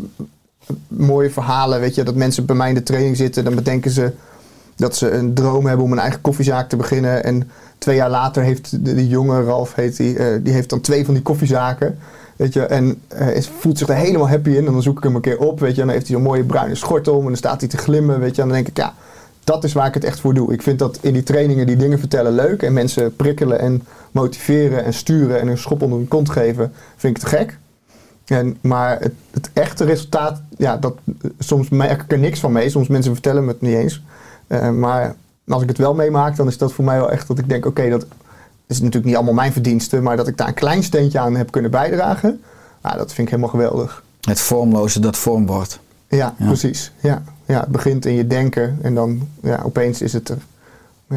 mooie verhalen, weet je, dat mensen bij mij in de training zitten, dan bedenken ze dat ze een droom hebben om een eigen koffiezaak te beginnen. En twee jaar later heeft de, die jonge Ralf, heet die, eh, die heeft dan twee van die koffiezaken. Weet je, en eh, is, voelt zich er helemaal happy in. En dan zoek ik hem een keer op, weet je. En dan heeft hij zo'n mooie bruine schort om. En dan staat hij te glimmen, weet je. En dan denk ik, ja, dat is waar ik het echt voor doe. Ik vind dat in die trainingen die dingen vertellen leuk. En mensen prikkelen en motiveren en sturen en een schop onder hun kont geven. Vind ik te gek. En, maar het, het echte resultaat, ja, dat, soms merk ik er niks van mee. Soms mensen vertellen me het niet eens. Eh, maar als ik het wel meemaak, dan is dat voor mij wel echt dat ik denk: oké, dat is natuurlijk niet allemaal mijn verdienste, maar dat ik daar een klein steentje aan heb kunnen bijdragen, nou, dat vind ik helemaal geweldig. Het vormloze dat vorm wordt. Ja, Ja. precies. Ja. ja, het begint in je denken en dan ja, opeens is het er. Ja.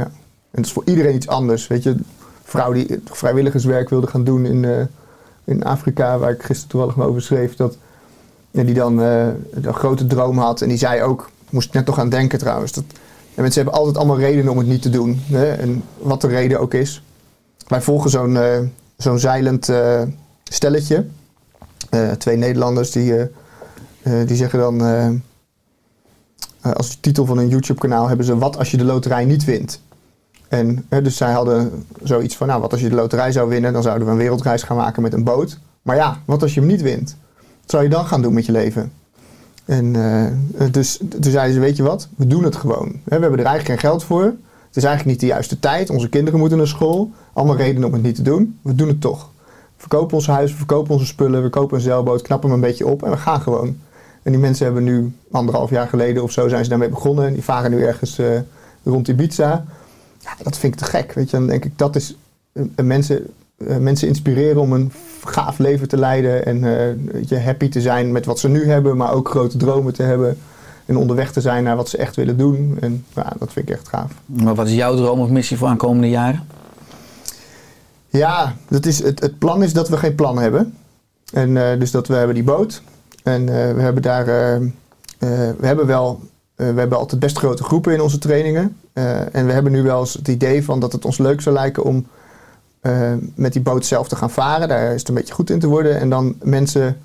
En het is voor iedereen iets anders. Weet je, een vrouw die vrijwilligerswerk wilde gaan doen in, eh, in Afrika, waar ik gisteren toevallig over schreef, dat, ja, die dan eh, een grote droom had en die zei ook, moest ik net nog aan denken trouwens, dat en mensen hebben altijd allemaal redenen om het niet te doen. Hè? En wat de reden ook is. Wij volgen zo'n eh, zo'n zeilend eh, stelletje. Eh, twee Nederlanders die, die zeggen dan... als titel van hun YouTube-kanaal hebben ze... Wat als je de loterij niet wint? En dus zij hadden zoiets van... Nou, wat als je de loterij zou winnen? Dan zouden we een wereldreis gaan maken met een boot. Maar ja, wat als je hem niet wint? Wat zou je dan gaan doen met je leven? En eh, dus toen zeiden ze, weet je wat, we doen het gewoon. We hebben er eigenlijk geen geld voor. Het is eigenlijk niet de juiste tijd. Onze kinderen moeten naar school. Allemaal redenen om het niet te doen. We doen het toch. We verkopen ons huis, we verkopen onze spullen, we kopen een zeilboot, knappen hem een beetje op en we gaan gewoon. En die mensen hebben nu anderhalf jaar geleden of zo zijn ze daarmee begonnen. En die varen nu ergens eh, rond Ibiza. Ja, dat vind ik te gek. Weet je, dan denk ik, dat is eh, mensen, eh, mensen inspireren om een gaaf leven te leiden. En weet je, happy te zijn met wat ze nu hebben, maar ook grote dromen te hebben. En onderweg te zijn naar wat ze echt willen doen. En ja, dat vind ik echt gaaf. Maar wat is jouw droom of missie voor aankomende jaren? Ja, dat is, het, het plan is dat we geen plan hebben. En eh, dus dat we hebben die boot. En we hebben daar. we hebben wel. we hebben altijd best grote groepen in onze trainingen. En we hebben nu wel eens het idee van dat het ons leuk zou lijken om eh, met die boot zelf te gaan varen. Daar is het een beetje goed in te worden. En dan mensen,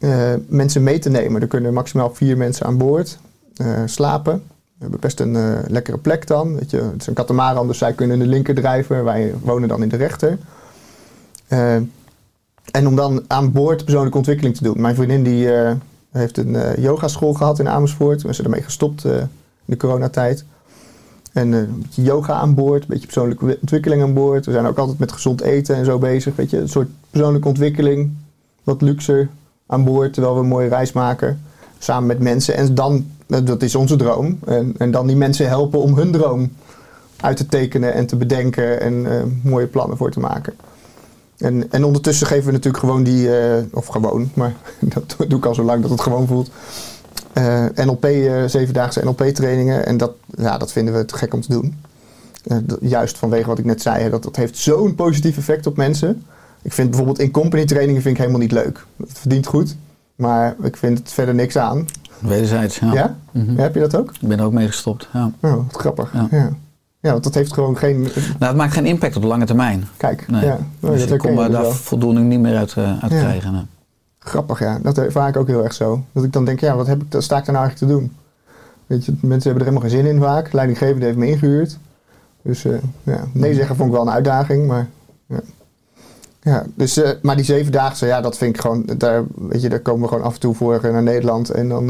eh, mensen mee te nemen. Er kunnen maximaal vier mensen aan boord eh, slapen. We hebben best een lekkere plek dan. Weet je, het is een katamaran, dus zij kunnen in de linker drijven. Wij wonen dan in de rechter. En om dan aan boord persoonlijke ontwikkeling te doen. Mijn vriendin die, heeft een yogaschool gehad in Amersfoort. We zijn ermee gestopt in de coronatijd. En eh, een beetje yoga aan boord, een beetje persoonlijke ontwikkeling aan boord. We zijn ook altijd met gezond eten en zo bezig. Weet je, een soort persoonlijke ontwikkeling, wat luxer aan boord, terwijl we een mooie reis maken. Samen met mensen. En dan, eh, dat is onze droom. En, en dan die mensen helpen om hun droom uit te tekenen en te bedenken en eh, mooie plannen voor te maken. En, en ondertussen geven we natuurlijk gewoon die, of gewoon, maar <laughs> dat doe ik al zo lang dat het gewoon voelt. Eh, NLP, eh, zevendaagse NLP trainingen. En dat, ja, dat vinden we te gek om te doen. Eh, juist vanwege wat ik net zei, hè, dat, dat heeft zo'n positief effect op mensen. Ik vind bijvoorbeeld in company trainingen vind ik helemaal niet leuk. Het verdient goed, maar ik vind het verder niks aan. Wederzijds, ja. Ja? Mhm. Heb je dat ook? Ik ben er ook mee gestopt. Ja. Oh, wat grappig. Ja. Ja. ja. want dat heeft gewoon geen... Nou, het maakt geen impact op de lange termijn. Kijk, Nee. ja. Dus dat ik kon dus daar voldoening niet meer uit, uit Ja. krijgen. Grappig, ja. Dat ervaar ik ook heel erg zo. Dat ik dan denk, ja, wat heb ik, sta ik daar nou eigenlijk te doen? Weet je, mensen hebben er helemaal geen zin in vaak. Leidinggevende heeft me ingehuurd. Dus eh, ja, nee zeggen vond ik wel een uitdaging, maar... Ja. Ja, dus, eh, maar die zevendaagse, ja, dat vind ik gewoon... Daar, weet je, daar komen we gewoon af en toe voor eh, naar Nederland. En dan,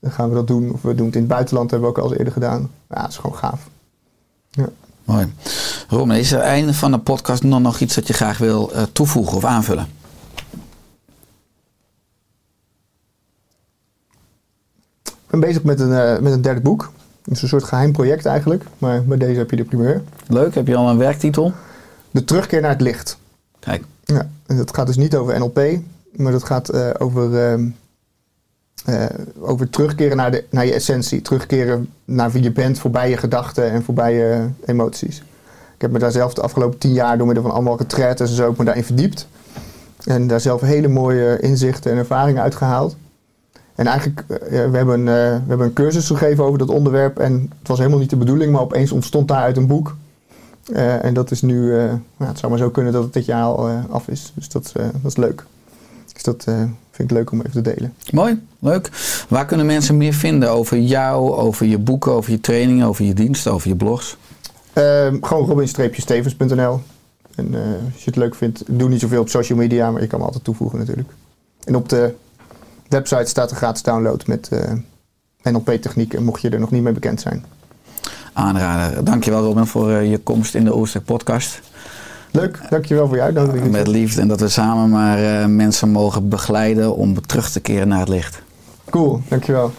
dan gaan we dat doen. Of we doen het in het buitenland, hebben we ook al eens eerder gedaan. Ja, dat is gewoon gaaf. Mooi. Ron, is er einde van de podcast nog, nog iets dat je graag wil toevoegen of aanvullen? Ben bezig met een, eh, met een derde boek. Het is een soort geheim project eigenlijk. Maar bij deze heb je de primeur. Leuk, heb je al een werktitel? De terugkeer naar het licht. Kijk, Ja, en dat gaat dus niet over NLP, maar dat gaat eh, over, ehm, eh, over terugkeren naar, de, naar je essentie. Terugkeren naar wie je bent, voorbij je gedachten en voorbij je emoties. Ik heb me daar zelf de afgelopen tien jaar door middel van allemaal retraites en zo ook me daarin verdiept. En daar zelf hele mooie inzichten en ervaringen uitgehaald. En eigenlijk, eh, we, hebben, eh, we hebben een cursus gegeven over dat onderwerp. En het was helemaal niet de bedoeling, maar opeens ontstond daaruit een boek. Eh, en dat is nu, eh, nou, het zou maar zo kunnen dat het dit jaar al af is. Dus dat, dat is leuk. Dus dat vind ik leuk om even te delen. mooi, leuk. Waar kunnen mensen meer vinden over jou, over je boeken, over je trainingen, over je diensten, over je blogs? Ehm, gewoon robin-stevens.nl. En als je het leuk vindt, doe niet zoveel op social media, maar je kan me altijd toevoegen natuurlijk. En op de website staat een gratis download met eh, NLP-technieken, mocht je er nog niet mee bekend zijn. Aanrader. Dankjewel Robin voor eh, je komst in de Oosterk podcast. Leuk, dankjewel voor je uitnodiging. Met liefde en dat we samen maar eh, mensen mogen begeleiden om terug te keren naar het licht. Cool, dankjewel.